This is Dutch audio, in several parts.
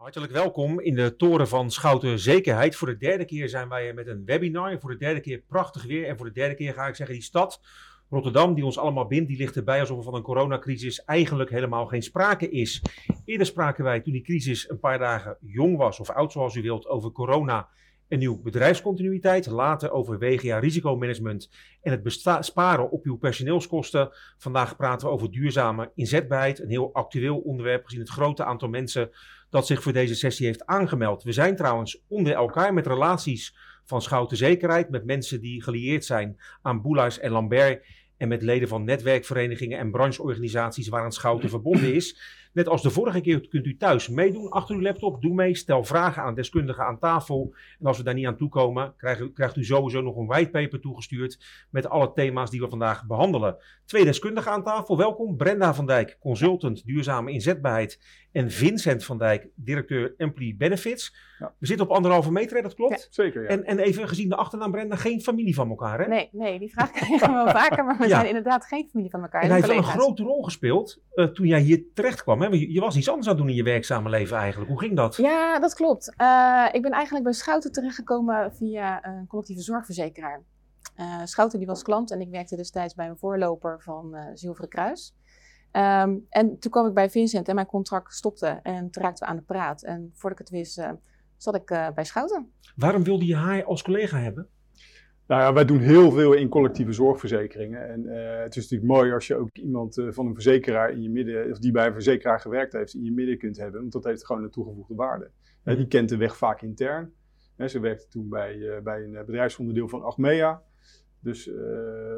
Hartelijk welkom in de toren van Schouten Zekerheid. Voor de derde keer zijn wij met een webinar. Voor de derde keer prachtig weer. En voor de derde keer ga ik zeggen, die stad Rotterdam, die ons allemaal bindt, die ligt erbij alsof er van een coronacrisis eigenlijk helemaal geen sprake is. Eerder spraken wij, toen die crisis een paar dagen jong was, of oud zoals u wilt, over corona en uw bedrijfscontinuïteit. Later over WGA risicomanagement en het sparen op uw personeelskosten. Vandaag praten we over duurzame inzetbaarheid. Een heel actueel onderwerp gezien het grote aantal mensen dat zich voor deze sessie heeft aangemeld. We zijn trouwens onder elkaar met relaties van Schouten Zekerheid, met mensen die gelieerd zijn aan Boulais en Lambert en met leden van netwerkverenigingen en brancheorganisaties waaraan Schouten verbonden is. Net als de vorige keer kunt u thuis meedoen achter uw laptop. Doe mee, stel vragen aan deskundigen aan tafel. En als we daar niet aan toe komen, krijgt, krijgt u sowieso nog een whitepaper toegestuurd met alle thema's die we vandaag behandelen. Twee deskundigen aan tafel. Welkom. Brenda van Dijk, consultant duurzame inzetbaarheid. En Vincent van Dijk, directeur Employee Benefits. Ja. We zitten op anderhalve meter, dat klopt? zeker, ja. En, en even gezien de achternaam Brenda, geen familie van elkaar, hè? Nee, nee die vraag krijgen we wel vaker, maar we zijn inderdaad geen familie van elkaar. En hij heeft wel een grote rol gespeeld uh, toen jij hier terecht kwam. Hè? Je, je, was iets anders aan het doen in je werkzame leven eigenlijk. Hoe ging dat? Ja, dat klopt. Uh, ik ben eigenlijk bij Schouten terechtgekomen via een collectieve zorgverzekeraar. Uh, Schouten die was klant en ik werkte destijds bij een voorloper van Zilveren Kruis. Um, en toen kwam ik bij Vincent en mijn contract stopte en toen raakten we aan de praat. En voordat ik het wist, uh, zat ik uh, bij Schouten. Waarom wilde je haar als collega hebben? Nou ja, wij doen heel veel in collectieve zorgverzekeringen. En uh, het is natuurlijk mooi als je ook iemand van een verzekeraar in je midden, of die bij een verzekeraar gewerkt heeft, in je midden kunt hebben. Want dat heeft gewoon een toegevoegde waarde. Mm. die kent de weg vaak intern. ze werkte toen bij, bij een bedrijfsonderdeel van Achmea. Dus uh,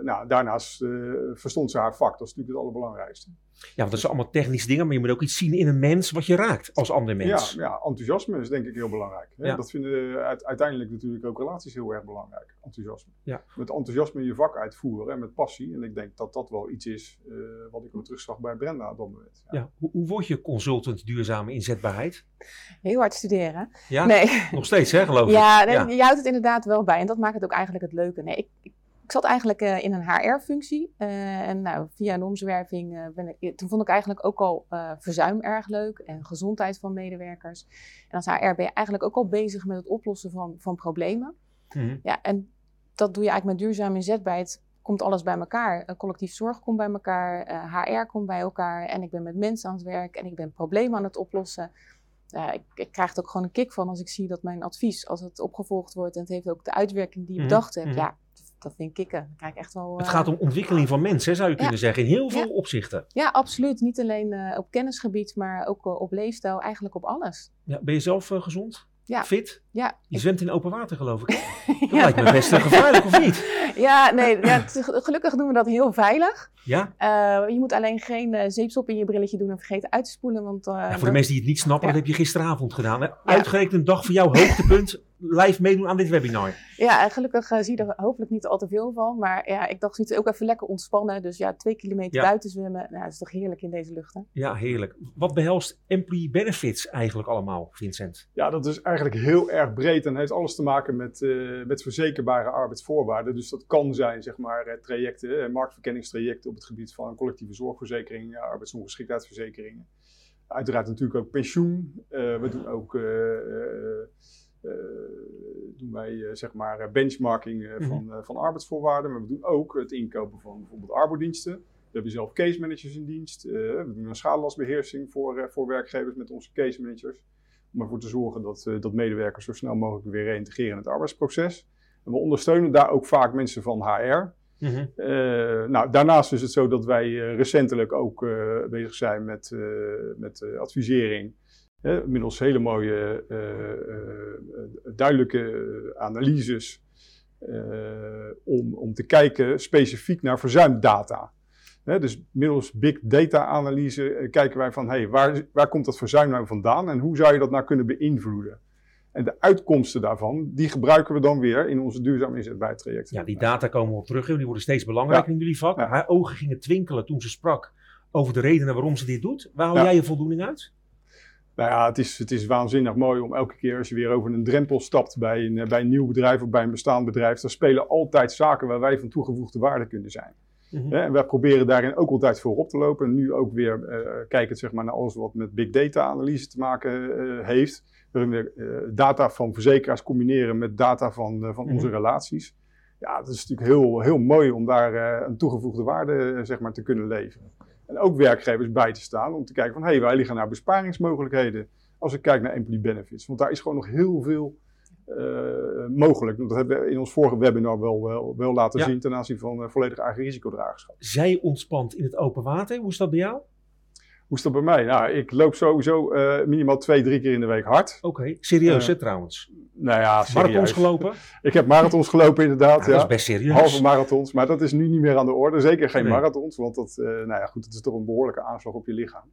nou, daarnaast uh, verstond ze haar vak. Dat is natuurlijk het allerbelangrijkste. Ja, want dat zijn allemaal technische dingen, maar je moet ook iets zien in een mens wat je raakt als ander mens. Ja, ja enthousiasme is denk ik heel belangrijk. Hè? Ja. Dat vinden uiteindelijk natuurlijk ook relaties heel erg belangrijk. Enthousiasme. Ja. Met enthousiasme je vak uitvoeren en met passie. En ik denk dat dat wel iets is uh, wat ik ook terugzag bij Brenda op dat moment. Ja. Hoe, hoe, word je consultant duurzame inzetbaarheid? Heel hard studeren. Ja, nee. nog steeds hè, geloof ik. Ja, nee, je houdt het inderdaad wel bij. En dat maakt het ook eigenlijk het leuke. Nee, ik, ik ik zat eigenlijk uh, in een HR-functie. Uh, en nou, via een omzwerving uh, ben ik, toen vond ik eigenlijk ook al verzuim erg leuk en gezondheid van medewerkers. En als HR ben je eigenlijk ook al bezig met het oplossen van, van problemen. Mm Ja, en dat doe je eigenlijk met duurzaam inzetbaarheid. Komt alles bij elkaar. collectief zorg komt bij elkaar, HR komt bij elkaar. En ik ben met mensen aan het werk en ik ben problemen aan het oplossen. ik, ik, krijg er ook gewoon een kick van als ik zie dat mijn advies, als het opgevolgd wordt en het heeft ook de uitwerking die je mhm. bedacht hebt, mm ja, dat vind ik kicken. Dan krijg ik echt wel, het gaat om eh, ontwikkeling van mensen, zou je kunnen zeggen, in heel veel opzichten. Ja, absoluut. Niet alleen uh, op kennisgebied, maar ook uh, op leefstijl, eigenlijk op alles. Ja, ben je zelf gezond? Ja. Fit? Ja. Je zwemt in open water, geloof ik. Dat ja. lijkt me best gevaarlijk, of niet? Ja, nee. Ja, gelukkig doen we dat heel veilig. Ja? Uh, je moet alleen geen uh, zeepsop in je brilletje doen en vergeten uit te spoelen. Want, uh, ja, voor de mensen die het niet snappen, dat heb je gisteravond gedaan. Hè? Uitgerekend een dag voor jouw hoogtepunt. live meedoen aan dit webinar. Ja, en gelukkig zie je er hopelijk niet al te veel van. Maar ja, ik dacht zoiets ook even lekker ontspannen. Dus ja, twee kilometer buiten zwemmen. Nou, dat is toch heerlijk in deze lucht, hè? Ja, heerlijk. Wat behelst employee benefits eigenlijk allemaal, Vincent? Ja, dat is eigenlijk heel erg breed en heeft alles te maken met, met verzekerbare arbeidsvoorwaarden. Dus dat kan zijn, zeg maar, trajecten, marktverkenningstrajecten op het gebied van collectieve zorgverzekering, arbeidsongeschiktheidsverzekeringen. Uiteraard natuurlijk ook pensioen. Uh, we doen ook doen wij, zeg maar benchmarking -hmm. van, van arbeidsvoorwaarden. Maar we doen ook het inkopen van bijvoorbeeld arbeidsdiensten. We hebben zelf case managers in dienst. we doen een schadelastbeheersing voor, voor werkgevers met onze case managers. Om ervoor te zorgen dat, dat medewerkers zo snel mogelijk weer reïntegreren in het arbeidsproces. En we ondersteunen daar ook vaak mensen van HR. Mm nou, daarnaast is het zo dat wij uh, recentelijk ook uh, bezig zijn met, met advisering. middels hele mooie, duidelijke analyses. om, om te kijken specifiek naar verzuimdata. Dus middels big data analyse kijken wij van hey, waar, waar komt dat verzuim nou vandaan en hoe zou je dat nou kunnen beïnvloeden? En de uitkomsten daarvan, die gebruiken we dan weer in onze duurzaam inzetbaartrajecten. Ja, die data komen we op terug. Die worden steeds belangrijker in jullie vak. Haar ogen gingen twinkelen toen ze sprak over de redenen waarom ze dit doet. Waar haal jij je voldoening uit? Nou ja, het is, het is waanzinnig mooi om elke keer als je weer over een drempel stapt bij een, bij een nieuw bedrijf of bij een bestaand bedrijf. Dan spelen altijd zaken waar wij van toegevoegde waarde kunnen zijn. Mhm. En wij proberen daarin ook altijd voorop te lopen. Nu ook weer uh, kijken zeg maar, naar alles wat met big data analyse te maken heeft. Waarin we data van verzekeraars combineren met data van, van onze mhm. relaties. Ja, dat is natuurlijk heel, heel mooi om daar een toegevoegde waarde zeg maar, te kunnen leveren. En ook werkgevers bij te staan om te kijken van hé, hey, wij liggen naar besparingsmogelijkheden als ik kijk naar employee benefits. Want daar is gewoon nog heel veel uh, mogelijk. Dat hebben we in ons vorige webinar wel, wel, wel laten zien ten aanzien van uh, volledig eigen risicodragerschap. Zij ontspant in het open water. Hoe is dat bij jou? Hoe is dat bij mij? Nou, ik loop sowieso uh, minimaal twee, drie keer in de week hard. Oké, serieus hè trouwens? Nou ja, serieus. Marathons gelopen? Ik heb marathons gelopen inderdaad. Ja, dat is best serieus. Halve marathons, maar dat is nu niet meer aan de orde. Zeker geen marathons, want dat, nou ja, goed, dat is toch een behoorlijke aanslag op je lichaam.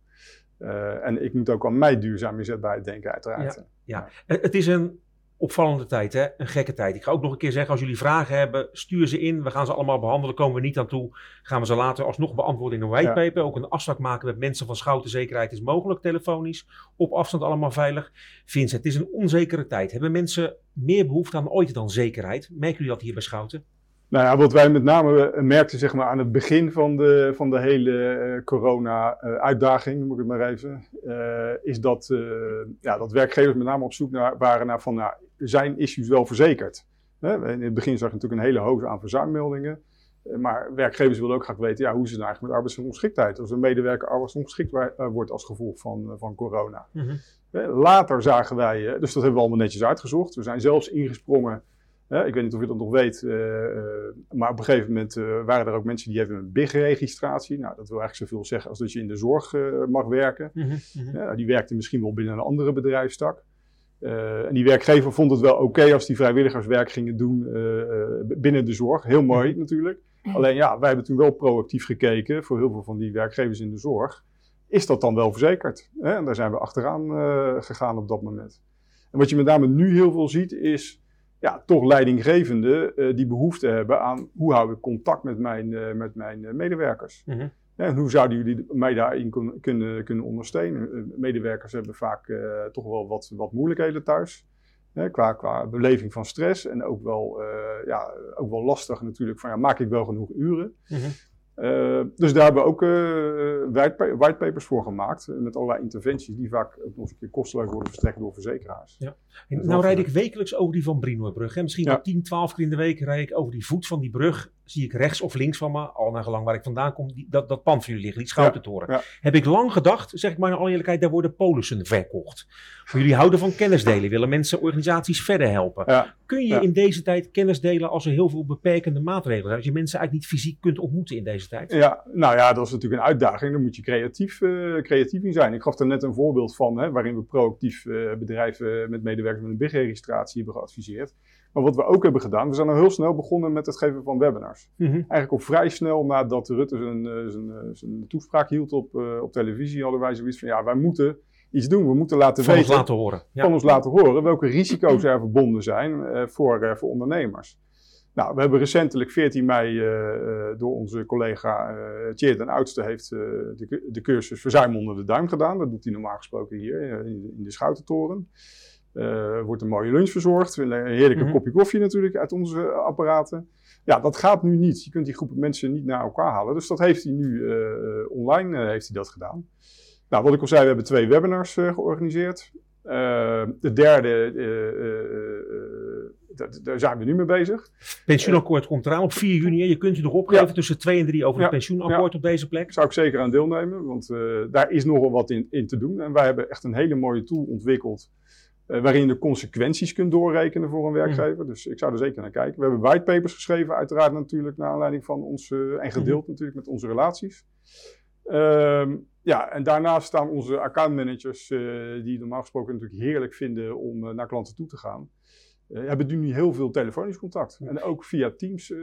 en ik moet ook aan mij duurzaam inzetbaarheid denken uiteraard. Ja, ja. Het is een opvallende tijd, hè? een gekke tijd. Ik ga ook nog een keer zeggen, als jullie vragen hebben, stuur ze in. We gaan ze allemaal behandelen, komen we niet aan toe. Gaan we ze later alsnog beantwoorden in een whitepaper. Ja. Ook een afspraak maken met mensen van Schouten Zekerheid is mogelijk, telefonisch. Op afstand allemaal veilig. Vincent, het is een onzekere tijd. Hebben mensen meer behoefte aan ooit dan zekerheid? Merken jullie dat hier bij Schouten? Nou ja, wat wij met name eh, merkten zeg maar, aan het begin van de, van de hele uh, corona-uitdaging, moet ik het maar even, uh, is dat, ja, dat werkgevers met name op zoek naar, waren naar van, nou, zijn issues wel verzekerd? Hè? In het begin zag je natuurlijk een hele hoge aan verzuimmeldingen. Maar werkgevers willen ook graag weten, ja, hoe is het nou eigenlijk met arbeidsongeschiktheid? Als een medewerker arbeidsongeschikt wordt als gevolg van, van corona. Mm -hmm. Later zagen wij, dus dat hebben we allemaal netjes uitgezocht. We zijn zelfs ingesprongen ik weet niet of je dat nog weet, uh, maar op een gegeven moment uh, waren er ook mensen die hebben een BIG-registratie. Nou, dat wil eigenlijk zoveel zeggen als dat je in de zorg mag werken. Mm -hmm. die werkte misschien wel binnen een andere bedrijfstak. en die werkgever vond het wel oké als die vrijwilligerswerk gingen doen binnen de zorg. Heel mooi mhm. natuurlijk. Alleen ja, wij hebben toen wel proactief gekeken voor heel veel van die werkgevers in de zorg. Is dat dan wel verzekerd? En daar zijn we achteraan gegaan op dat moment. En wat je met name nu heel veel ziet is ja, toch leidinggevende uh, die behoefte hebben aan hoe hou ik contact met mijn, uh, met mijn uh, medewerkers. Mm -hmm. en hoe zouden jullie mij daarin kun, kunnen, kunnen ondersteunen? medewerkers hebben vaak toch wel wat, wat moeilijkheden thuis. qua, qua beleving van stress en ook wel, ja, ook wel lastig natuurlijk van ja, maak ik wel genoeg uren? Mm -hmm. Uh, dus daar hebben we ook uh, whitepapers voor gemaakt. Met allerlei interventies die vaak ook nog een keer kosteloos worden verstrekt door verzekeraars. Ja. Nou rijd ik wekelijks over die Van Brinoorbrug. Misschien ja. wel 10, 12 keer in de week rijd ik over die voet van die brug. Zie ik rechts of links van me, al naar gelang waar ik vandaan kom, die, dat, dat pand van jullie liggen, die schoudertoren. Ja. Heb ik lang gedacht, zeg ik maar in alle eerlijkheid, daar worden polissen verkocht. Maar jullie houden van kennis delen, willen mensen, organisaties verder helpen. Kun je in deze tijd kennis delen als er heel veel beperkende maatregelen zijn? Als je mensen eigenlijk niet fysiek kunt ontmoeten in deze tijd? Ja, nou ja, dat is natuurlijk een uitdaging. Daar moet je creatief, uh, creatief in zijn. Ik gaf er net een voorbeeld van, hè, waarin we proactief uh, bedrijven met medewerkers met een BIG-registratie hebben geadviseerd. Maar wat we ook hebben gedaan, we zijn al heel snel begonnen met het geven van webinars. Mm -hmm. Eigenlijk al vrij snel nadat Rutte zijn, eh, zijn, zijn toespraak hield op, op televisie, hadden wij zoiets van, ja, wij moeten iets doen. We moeten laten van weten. Ons laten horen. Ja. Van ons laten horen welke risico's er verbonden zijn uh, voor, uh, voor ondernemers. Nou, we hebben recentelijk 14 mei uh, door onze collega uh, Tjeerd en Oudste heeft de, de, cursus Verzuim onder de duim gedaan. Dat doet hij normaal gesproken hier in, in de Schoutentoren. Er wordt een mooie lunch verzorgd. Een heerlijke mm -hmm. kopje koffie natuurlijk uit onze apparaten. Ja, dat gaat nu niet. Je kunt die groepen mensen niet naar elkaar halen. Dus dat heeft hij nu online heeft hij dat gedaan. Nou, wat ik al zei, we hebben twee webinars uh, georganiseerd. Uh, de derde, uh, daar zijn we nu mee bezig. Pensioenakkoord komt eraan op 4 juni. Je kunt je nog opgeven ja. tussen 2 en 3 over ja. het pensioenakkoord ja. op deze plek. Zou ik zeker aan deelnemen, want daar is nogal wat in, in, te doen. En wij hebben echt een hele mooie tool ontwikkeld. Waarin je de consequenties kunt doorrekenen voor een werkgever. Mm. Dus ik zou er zeker naar kijken. We hebben whitepapers geschreven, uiteraard natuurlijk, naar aanleiding van ons. en gedeeld mm. natuurlijk met onze relaties. Ehm, ja, en daarnaast staan onze accountmanagers, uh, die normaal gesproken natuurlijk heerlijk vinden om uh, naar klanten toe te gaan. Uh, hebben nu heel veel telefonisch contact. En ook via Teams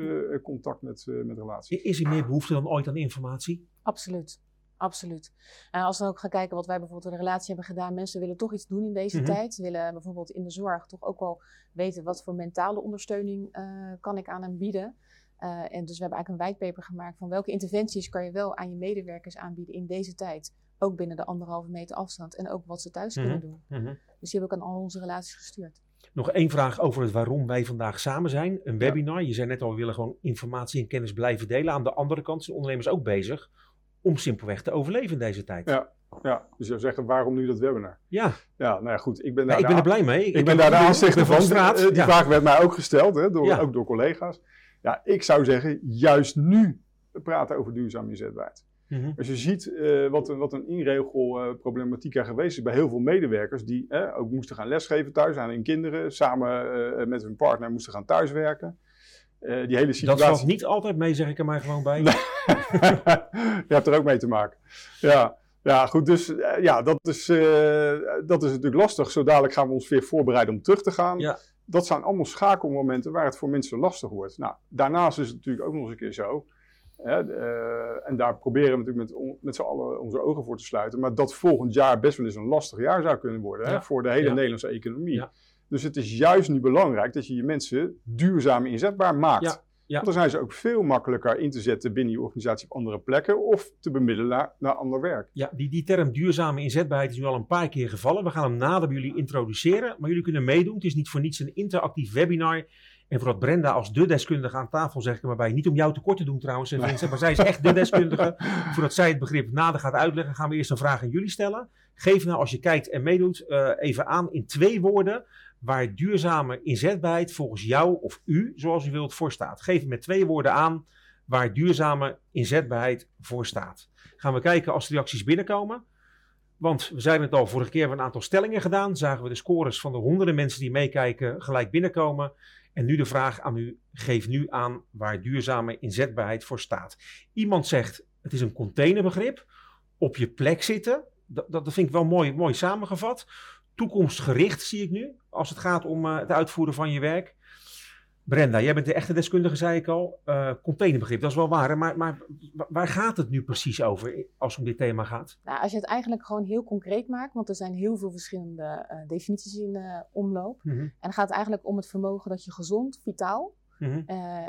contact met, met relaties. Is er meer behoefte dan ooit aan informatie? Absoluut. Absoluut. En als we ook gaan kijken wat wij bijvoorbeeld in de relatie hebben gedaan. Mensen willen toch iets doen in deze mm -hmm. tijd. Willen bijvoorbeeld in de zorg toch ook wel weten wat voor mentale ondersteuning kan ik aan hen bieden. Uh, en dus we hebben eigenlijk een whitepaper gemaakt van welke interventies kan je wel aan je medewerkers aanbieden in deze tijd. Ook binnen de anderhalve meter afstand. En ook wat ze thuis mm -hmm. kunnen doen. Mm -hmm. Dus die heb ik aan al onze relaties gestuurd. Nog één vraag over het waarom wij vandaag samen zijn. Een webinar. Je zei net al, we willen gewoon informatie en kennis blijven delen. Aan de andere kant zijn ondernemers ook bezig om simpelweg te overleven in deze tijd. Ja, ja. dus je zou zeggen, waarom nu dat webinar? Ja. Ja, nou ja, goed. Ik ben, daar ik ben er blij mee. Ik, ben daar de ook aanstichter van. straat. Eh, Die Ja. vraag werd mij ook gesteld, hè, door, Ja. ook door collega's. Ja, ik zou zeggen, juist nu praten over duurzaam inzetbaarheid. Mhm. Als je ziet eh, wat, een, wat een inregelproblematiek er geweest is bij heel veel medewerkers die ook moesten gaan lesgeven thuis aan hun kinderen, samen eh, met hun partner moesten gaan thuiswerken. Eh, die hele Dat situatie. valt niet altijd mee, zeg ik er maar gewoon bij. Je hebt er ook mee te maken. Ja, ja goed. Dus eh, ja, dat is, eh, dat is natuurlijk lastig. Zo dadelijk gaan we ons weer voorbereiden om terug te gaan. Ja. Dat zijn allemaal schakelmomenten waar het voor mensen lastig wordt. Nou, daarnaast is het natuurlijk ook nog eens een keer zo. Hè, en daar proberen we natuurlijk met, on- met z'n allen onze ogen voor te sluiten. Maar dat volgend jaar best wel eens een lastig jaar zou kunnen worden. Hè, Ja. voor de hele Ja. Nederlandse economie. Dus het is juist nu belangrijk dat je je mensen duurzaam inzetbaar maakt. Ja. Ja. Want dan zijn ze ook veel makkelijker in te zetten binnen je organisatie op andere plekken of te bemiddelen naar, naar ander werk. Ja, die, die term duurzame inzetbaarheid is nu al een paar keer gevallen. We gaan hem nader bij jullie introduceren, maar jullie kunnen meedoen. Het is niet voor niets een interactief webinar. En voordat Brenda als de deskundige aan tafel zeg ik er maar bij, niet om jou tekort te doen trouwens, Nee. Vincent, maar zij is echt de deskundige. voordat zij het begrip nader gaat uitleggen, gaan we eerst een vraag aan jullie stellen. Geef nou als je kijkt en meedoet eh, even aan in twee woorden waar duurzame inzetbaarheid volgens jou of u, zoals u wilt, voor staat. Geef met twee woorden aan waar duurzame inzetbaarheid voor staat. Gaan we kijken als de reacties binnenkomen. Want we zeiden het al, vorige keer hebben een aantal stellingen gedaan. Zagen we de scores van de honderden mensen die meekijken gelijk binnenkomen. En nu de vraag aan u, geef nu aan waar duurzame inzetbaarheid voor staat. Iemand zegt, het is een containerbegrip. Op je plek zitten, dat, dat dat vind ik wel mooi, mooi samengevat. Toekomstgericht zie ik nu, als het gaat om eh, het uitvoeren van je werk. Brenda, jij bent de echte deskundige, zei ik al. Eh, containerbegrip, dat is wel waar. Maar, maar wa- waar gaat het nu precies over als het om dit thema gaat? Nou, als je het eigenlijk gewoon heel concreet maakt, want er zijn heel veel verschillende eh, definities in eh, omloop. Mhm, En dan gaat het eigenlijk om het vermogen dat je gezond, vitaal mhm.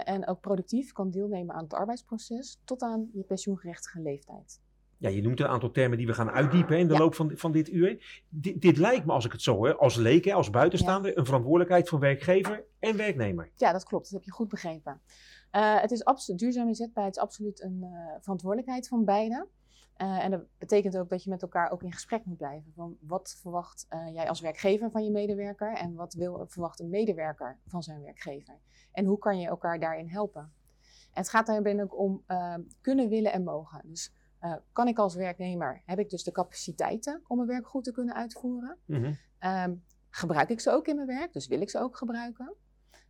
en ook productief kan deelnemen aan het arbeidsproces tot aan je pensioengerechtige leeftijd. Ja, je noemt een aantal termen die we gaan uitdiepen in de Ja. loop van, van dit uur. Dit, dit lijkt me, als ik het zo hoor, als leek, hè, als buitenstaander, een verantwoordelijkheid van werkgever en werknemer. Ja, dat klopt. Dat heb je goed begrepen. Eh, het is absoluut, duurzame inzetbaarheid is absoluut een eh, verantwoordelijkheid van beide. Eh, en dat betekent ook dat je met elkaar ook in gesprek moet blijven. Van wat verwacht jij als werkgever van je medewerker en wat wil, verwacht een medewerker van zijn werkgever? En hoe kan je elkaar daarin helpen? En het gaat daarbij ook om kunnen, willen en mogen. Dus eh, kan ik als werknemer, heb ik dus de capaciteiten om mijn werk goed te kunnen uitvoeren? Mhm. Ehm, gebruik ik ze ook in mijn werk, dus wil ik ze ook gebruiken.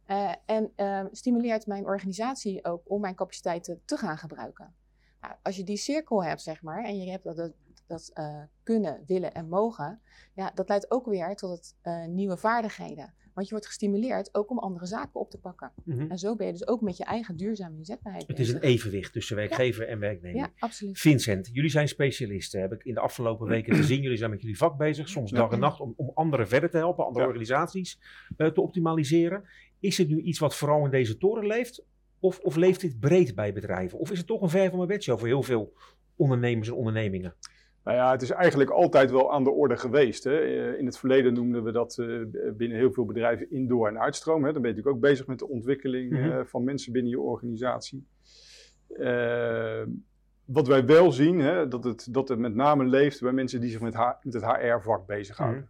Eh, en ehm, stimuleert mijn organisatie ook om mijn capaciteiten te gaan gebruiken. Nou, als je die cirkel hebt, zeg maar, en je hebt dat, dat, dat eh, kunnen, willen en mogen, ja, dat leidt ook weer tot het, nieuwe vaardigheden. Want je wordt gestimuleerd ook om andere zaken op te pakken. Mhm. En zo ben je dus ook met je eigen duurzame inzetbaarheid Het is een evenwicht tussen werkgever en werknemer. Ja, absoluut. Vincent, jullie zijn specialisten, heb ik in de afgelopen weken gezien. Jullie zijn met jullie vak bezig, soms dag en nacht, om, om anderen verder te helpen, andere Ja. organisaties eh, te optimaliseren. Is het nu iets wat vooral in deze toren leeft? Of, of leeft dit breed bij bedrijven? Of is het toch een ver van mijn bedshow voor heel veel ondernemers en ondernemingen? Nou ja, het is eigenlijk altijd wel aan de orde geweest. Hè. Eh, In het verleden noemden we dat eh, binnen heel veel bedrijven indoor en uitstroom. Hè. Dan ben je natuurlijk ook bezig met de ontwikkeling Mhm. eh, van mensen binnen je organisatie. Wat wij wel zien, hè, dat, het, dat het met name leeft bij mensen die zich met, H- met het HR-vak bezighouden.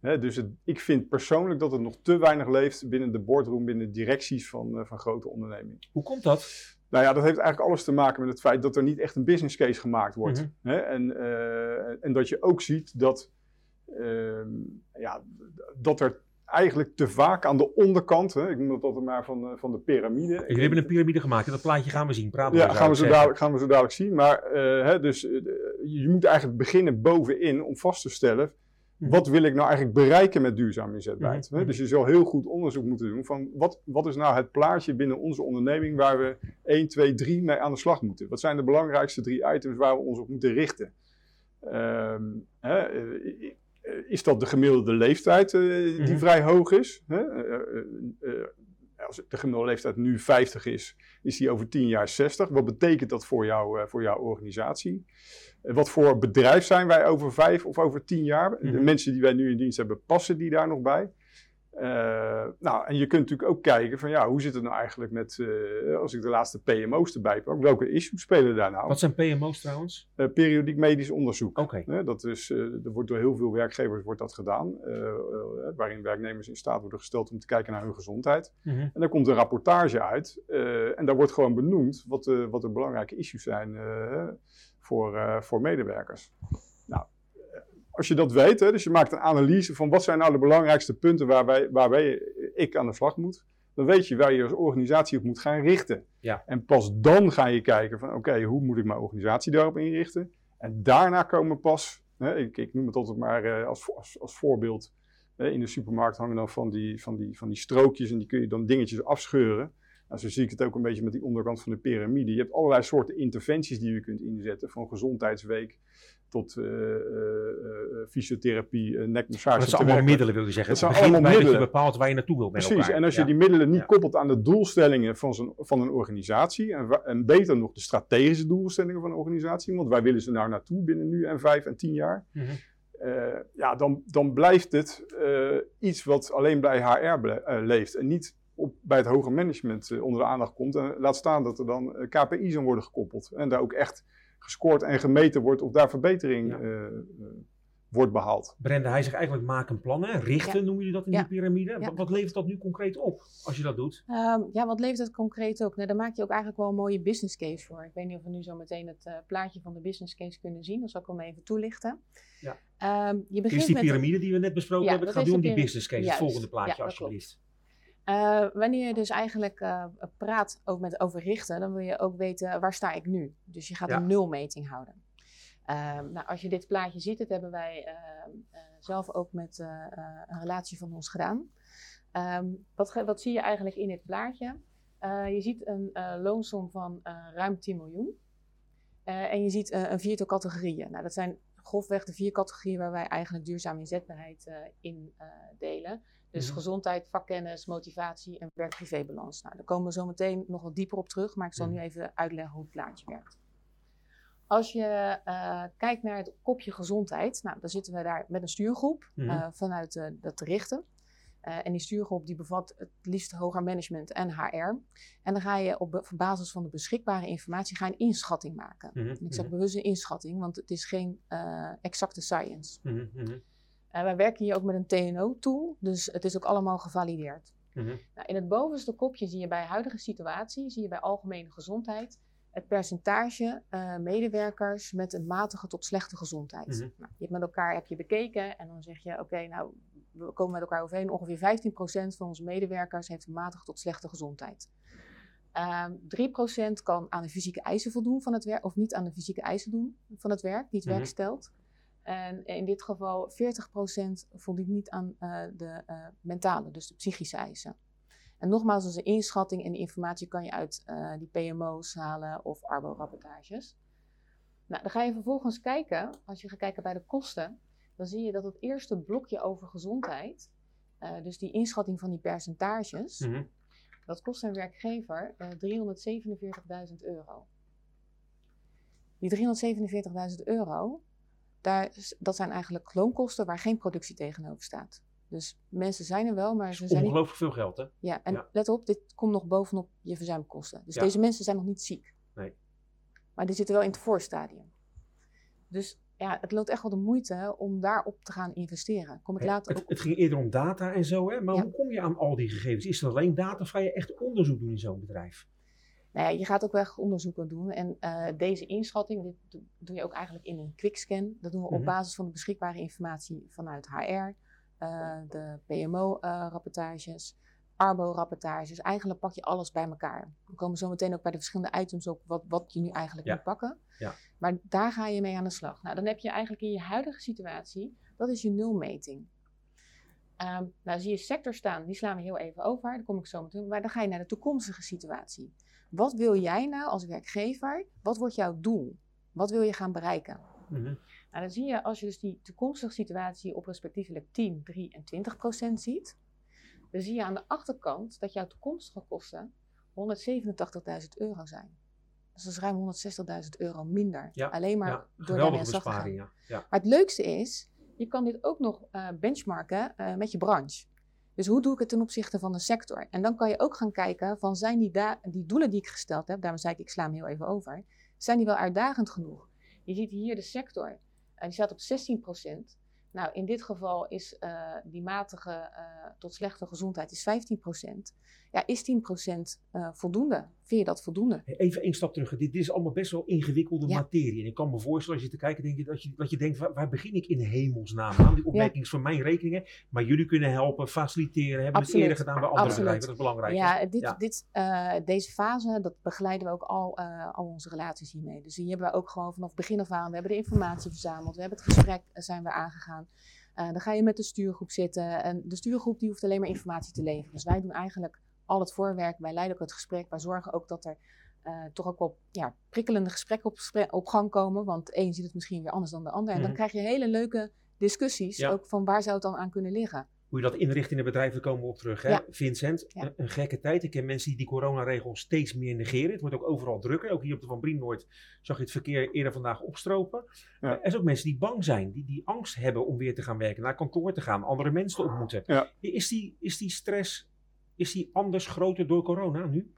Hè, dus het, ik vind persoonlijk dat het nog te weinig leeft binnen de boardroom, binnen de directies van, van grote ondernemingen. Hoe komt dat? Nou ja, dat heeft eigenlijk alles te maken met het feit dat er niet echt een business case gemaakt wordt. Mhm. Hè? En, eh, en dat je ook ziet dat, ehm, ja, dat er eigenlijk te vaak aan de onderkant, hè, ik noem dat altijd maar van, eh, van de piramide. Jullie hebben een piramide gemaakt en dat plaatje gaan we zien. Praten Ja, gaan we, zo dadelijk, gaan we zo dadelijk zien. Maar eh, hè, dus, je moet eigenlijk beginnen bovenin om vast te stellen. Mhm. Wat wil ik nou eigenlijk bereiken met duurzaam inzetbaarheid? Mhm. hè? Dus je zal heel goed onderzoek moeten doen van wat, wat is nou het plaatje binnen onze onderneming waar we 1, 2, 3 mee aan de slag moeten? Wat zijn de belangrijkste drie items waar we ons op moeten richten? Ehm, hè, eh, is dat de gemiddelde leeftijd eh, die vrij hoog is? Hè? Eh, als de gemiddelde leeftijd nu 50 is, is die over 10 jaar 60. Wat betekent dat voor, jou, voor jouw organisatie? Eh, wat voor bedrijf zijn wij over 5 of over 10 jaar? De Mhm. mensen die wij nu in dienst hebben, passen die daar nog bij? Uh, nou, en je kunt natuurlijk ook kijken van ja, hoe zit het nou eigenlijk met, uh, als ik de laatste PMO's erbij pak, welke issues spelen daar nou? Wat zijn PMO's trouwens? Uh, periodiek medisch onderzoek. Oké. Okay. dat is, er wordt door heel veel werkgevers wordt dat gedaan, waarin werknemers in staat worden gesteld om te kijken naar hun gezondheid. Mm -hmm. En daar komt een rapportage uit en daar wordt gewoon benoemd wat, wat de belangrijke issues zijn voor, voor medewerkers. Nou, als je dat weet, hè, dus je maakt een analyse van wat zijn nou de belangrijkste punten waarbij, waarbij ik aan de slag moet, dan weet je waar je als organisatie op moet gaan richten. Ja. En pas dan ga je kijken van oké, hoe moet ik mijn organisatie daarop inrichten? En daarna komen pas, hè, ik, ik, noem het altijd maar uh, als, als, als, voorbeeld, in de supermarkt hangen dan van die, van, die, van die strookjes en die kun je dan dingetjes afscheuren. Nou, zo zie ik het ook een beetje met die onderkant van de piramide. Je hebt allerlei soorten interventies die je kunt inzetten, van gezondheidsweek tot uh, uh, uh, fysiotherapie, nekmassage. Dat zijn allemaal middelen, wil je zeggen. Dat zijn allemaal bij middelen. dat je bepaalt waar je naartoe wilt met Precies, elkaar. en als je die middelen niet Ja. koppelt aan de doelstellingen van, van een organisatie, en, en beter nog de strategische doelstellingen van een organisatie, want waar willen ze nou naartoe binnen nu en vijf en tien jaar, Mhm. eh, ja, dan, dan blijft het eh, iets wat alleen bij HR eh, leeft en niet op, bij het hoger management eh, onder de aandacht komt. En laat staan dat er dan eh, KPI's aan worden gekoppeld en daar ook echt gescoord en gemeten wordt of daar verbetering Ja. eh, wordt behaald. Brenda, hij zegt eigenlijk maak een plan, hè? richten Ja. noemen jullie dat in Ja. die piramide. Ja. Wat, wat levert dat nu concreet op als je dat doet? Ehm, ja, wat levert het concreet ook? Nou, daar maak je ook eigenlijk wel een mooie business case voor. Ik weet niet of we nu zo meteen het plaatje van de business case kunnen zien. Dan zal ik hem even toelichten. Ja. Ehm, je begint is die met piramide die we net besproken Ja, hebben. Het dat gaat nu is om de die business case. Juist. Het volgende plaatje, Ja, dat Eh, wanneer je dus eigenlijk eh, praat ook met over richten, dan wil je ook weten waar sta ik nu. Dus je gaat Ja. een nulmeting houden. Ehm, nou, als je dit plaatje ziet, dat hebben wij ehm, eh, zelf ook met een relatie van ons gedaan. Ehm, wat, wat zie je eigenlijk in dit plaatje? Je ziet een loonsom van ruim 10 miljoen. En je ziet een viertal categorieën. Nou, dat zijn grofweg de vier categorieën waar wij eigenlijk duurzame inzetbaarheid in delen. Dus Mhm. gezondheid, vakkennis, motivatie en werk-privébalans. Nou, daar komen we zo meteen nog wat dieper op terug, maar ik zal Mhm. nu even uitleggen hoe het plaatje werkt. Als je eh, kijkt naar het kopje gezondheid, nou, dan zitten we daar met een stuurgroep Mhm. eh, vanuit eh, dat richten. Eh, en die stuurgroep die bevat het liefst hoger management en HR. En dan ga je op, op basis van de beschikbare informatie ga een inschatting maken. Mhm, En ik zeg mhm, bewust een inschatting, want het is geen exacte science. En wij werken hier ook met een TNO-tool, dus het is ook allemaal gevalideerd. mhm. Nou, in het bovenste kopje zie je bij huidige situatie, zie je bij algemene gezondheid, het percentage eh, medewerkers met een matige tot slechte gezondheid. Mhm. Nou, je hebt met elkaar heb je bekeken en dan zeg je, oké, nou, we komen met elkaar overeen, ongeveer 15% van onze medewerkers heeft een matige tot slechte gezondheid. Ehm 3% kan aan de fysieke eisen voldoen van het werk, of niet aan de fysieke eisen doen van het werk, die het Mhm. werk stelt. En in dit geval 40% voldoet niet aan eh, de eh, mentale, dus de psychische eisen. En nogmaals, dat is een inschatting en die informatie kan je uit eh, die PMO's halen of arbo-rapportages. Nou, dan ga je vervolgens kijken, als je gaat kijken bij de kosten, dan zie je dat het eerste blokje over gezondheid, dus die inschatting van die percentages, Mhm. dat kost een werkgever eh 347.000 euro. Die 347.000 euro, daar, dat zijn eigenlijk loonkosten waar geen productie tegenover staat. Dus mensen zijn er wel, maar ze zijn niet Ongelooflijk veel geld, hè? ja, en Ja. let op, dit komt nog bovenop je verzuimkosten. Dus Ja. deze mensen zijn nog niet ziek. Nee. Maar die zitten wel in het voorstadium. Dus ja, het loont echt wel de moeite om daarop te gaan investeren. Kom ik later Het, ook. het ging eerder om data en zo, hè? maar Ja. hoe kom je aan al die gegevens? Is het alleen data of ga je echt onderzoek doen in zo'n bedrijf? Nou ja, je gaat ook wel onderzoeken doen. En eh, deze inschatting, dit do- doe je ook eigenlijk in een quickscan. Dat doen we Mhm. op basis van de beschikbare informatie vanuit HR, eh, de PMO-rapportages, Arbo-rapportages. Eigenlijk pak je alles bij elkaar. We komen zo meteen ook bij de verschillende items op wat, wat je nu eigenlijk Ja. moet pakken. Ja. Maar daar ga je mee aan de slag. Nou, dan heb je eigenlijk in je huidige situatie, dat is je nulmeting. Ehm nou, zie je sector staan, die slaan we heel even over. Daar kom ik zo meteen. Maar dan ga je naar de toekomstige situatie. Wat wil jij nou als werkgever? Wat wordt jouw doel? Wat wil je gaan bereiken? Mhm. Nou, dan zie je als je dus die toekomstige situatie op respectievelijk 10, 3 en 20 procent ziet, dan zie je aan de achterkant dat jouw toekomstige kosten 187.000 euro zijn. Dus dat is ruim 160.000 euro minder. Ja, Alleen maar ja, door daarmee geweldige aan de slag te gaan. ja. Maar het leukste is, je kan dit ook nog eh, benchmarken eh, met je branche. Dus hoe doe ik het ten opzichte van de sector? En dan kan je ook gaan kijken van zijn die, die doelen die ik gesteld heb, daarom zei ik ik sla hem heel even over, zijn die wel uitdagend genoeg? Je ziet hier de sector, uh, die staat op 16% Nou, in dit geval is uh, die matige uh, tot slechte gezondheid is 15% Ja, is 10% voldoende? Vind je dat voldoende? Even één stap terug. Dit, dit is allemaal best wel ingewikkelde ja. materie. En ik kan me voorstellen, als je te kijken denk je, dat, je, dat je denkt, waar, waar begin ik in hemelsnaam aan? Die opmerking is van mijn rekeningen. Maar jullie kunnen helpen, faciliteren, hebben Absoluut. het eerder gedaan bij andere Absoluut. bedrijven. Dat is belangrijk. Ja, dit, ja. Dit, uh, deze fase, dat begeleiden we ook al, uh, al onze relaties hiermee. Dus die hebben we ook gewoon vanaf begin af aan. We hebben de informatie verzameld, we hebben het gesprek zijn we aangegaan. Uh, dan ga je met de stuurgroep zitten. En de stuurgroep die hoeft alleen maar informatie te leveren. Dus wij doen eigenlijk al het voorwerk. Wij leiden ook het gesprek. Wij zorgen ook dat er uh, toch ook wel ja, prikkelende gesprekken op, op, gang komen. Want de een ziet het misschien weer anders dan de ander. En dan krijg je hele leuke discussies. Ja. Ook van waar zou het dan aan kunnen liggen. Hoe je dat inricht in de bedrijven komen we op terug. Hè? Ja. Vincent, een, een, gekke tijd. Ik ken mensen die die coronaregels steeds meer negeren. Het wordt ook overal drukker. Ook hier op de Van Brienoord zag je het verkeer eerder vandaag opstropen. Ja. er zijn ook mensen die bang zijn. Die, die angst hebben om weer te gaan werken. Naar kantoor te gaan. Andere mensen te ontmoeten. Is, die, is die stress is die anders groter door corona nu?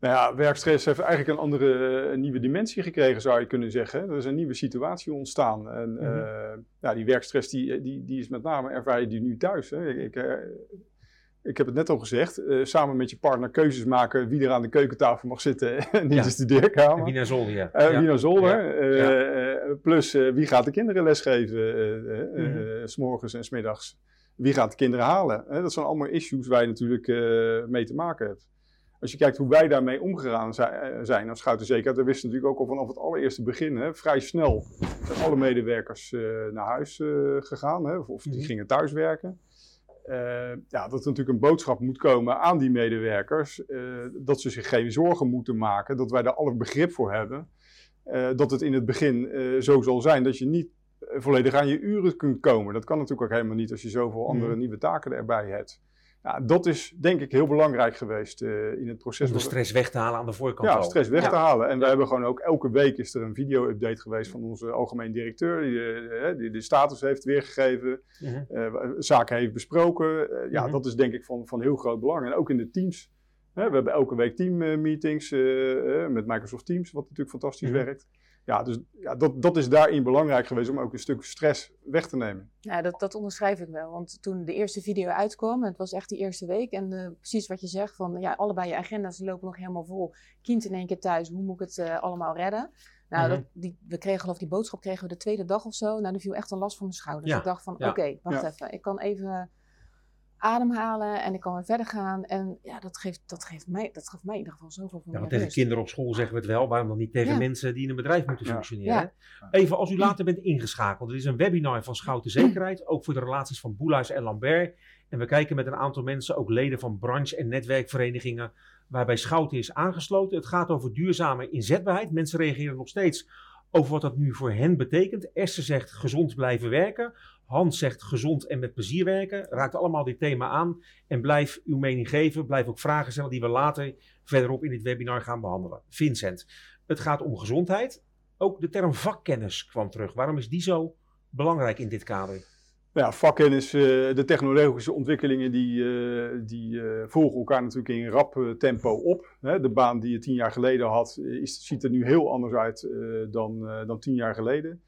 Nou ja, werkstress heeft eigenlijk een andere, een nieuwe dimensie gekregen, zou je kunnen zeggen. Er is een nieuwe situatie ontstaan. En mm -hmm. uh, ja, die werkstress die, die, die is met name ervaar je die nu thuis. Hè. Ik, ik, ik heb het net al gezegd, uh, samen met je partner keuzes maken wie er aan de keukentafel mag zitten en niet ja. de studeerkamer. En wie naar zolder, ja. Uh, wie naar zolder. Plus wie gaat de kinderen lesgeven, mm s'morgens en smiddags. Wie gaat de kinderen halen? Dat zijn allemaal issues waar je natuurlijk mee te maken hebt als je kijkt hoe wij daarmee omgegaan zijn als Schouten Zekerheid, dan wisten natuurlijk ook al vanaf het allereerste begin, hè, vrij snel zijn alle medewerkers uh, naar huis uh, gegaan, hè, of, die mm -hmm. gingen thuiswerken. Uh, ja, dat er natuurlijk een boodschap moet komen aan die medewerkers, dat ze zich geen zorgen moeten maken, dat wij daar alle begrip voor hebben. dat het in het begin zo zal zijn dat je niet volledig aan je uren kunt komen. Dat kan natuurlijk ook helemaal niet als je zoveel andere mm -hmm. nieuwe taken erbij hebt. Ja, dat is denk ik heel belangrijk geweest uh, in het proces. Om de stress weg te halen aan de voorkant. Ja, stress weg ja. te halen. En we hebben gewoon ook elke week is er een video-update geweest van onze algemeen directeur. Die, uh, die de status heeft weergegeven, uh, zaken heeft besproken. ja, -huh. dat is denk ik van, van heel groot belang. En ook in de teams. we hebben elke week teammeetings met Microsoft Teams, wat natuurlijk fantastisch werkt ja, dus ja, dat, dat is daarin belangrijk geweest om ook een stuk stress weg te nemen. Ja, dat, dat onderschrijf ik wel. Want toen de eerste video uitkwam, het was echt die eerste week. En uh, precies wat je zegt, van ja, allebei je agenda's lopen nog helemaal vol. Kind in één keer thuis, hoe moet ik het uh, allemaal redden? Nou, mm -hmm. dat, die, we kregen geloof die boodschap kregen we de tweede dag of zo. Nou, er viel echt een last van mijn schouders. Ja. Ik dacht van, ja. oké, okay, wacht ja. even. Ik kan even ademhalen en ik kan weer verder gaan. En ja, dat geeft, dat geeft, mij, dat geeft mij in ieder geval zoveel van ja, want Tegen kinderen op school zeggen we het wel, waarom dan niet tegen ja. mensen die in een bedrijf moeten functioneren. Ja. Even als u later bent ingeschakeld. Er is een webinar van Schouten Zekerheid, ook voor de relaties van Boelhuis en Lambert. En we kijken met een aantal mensen, ook leden van branche- en netwerkverenigingen, waarbij Schouten is aangesloten. Het gaat over duurzame inzetbaarheid. Mensen reageren nog steeds over wat dat nu voor hen betekent. Esther zegt gezond blijven werken. Hans zegt gezond en met plezier werken. Raakt allemaal dit thema aan. En blijf uw mening geven. Blijf ook vragen stellen die we later verderop in dit webinar gaan behandelen. Vincent, het gaat om gezondheid. Ook de term vakkennis kwam terug. Waarom is die zo belangrijk in dit kader? Ja, vakkennis, de technologische ontwikkelingen die, die volgen elkaar natuurlijk in rap tempo op. De baan die je tien jaar geleden had, ziet er nu heel anders uit dan, dan tien jaar geleden.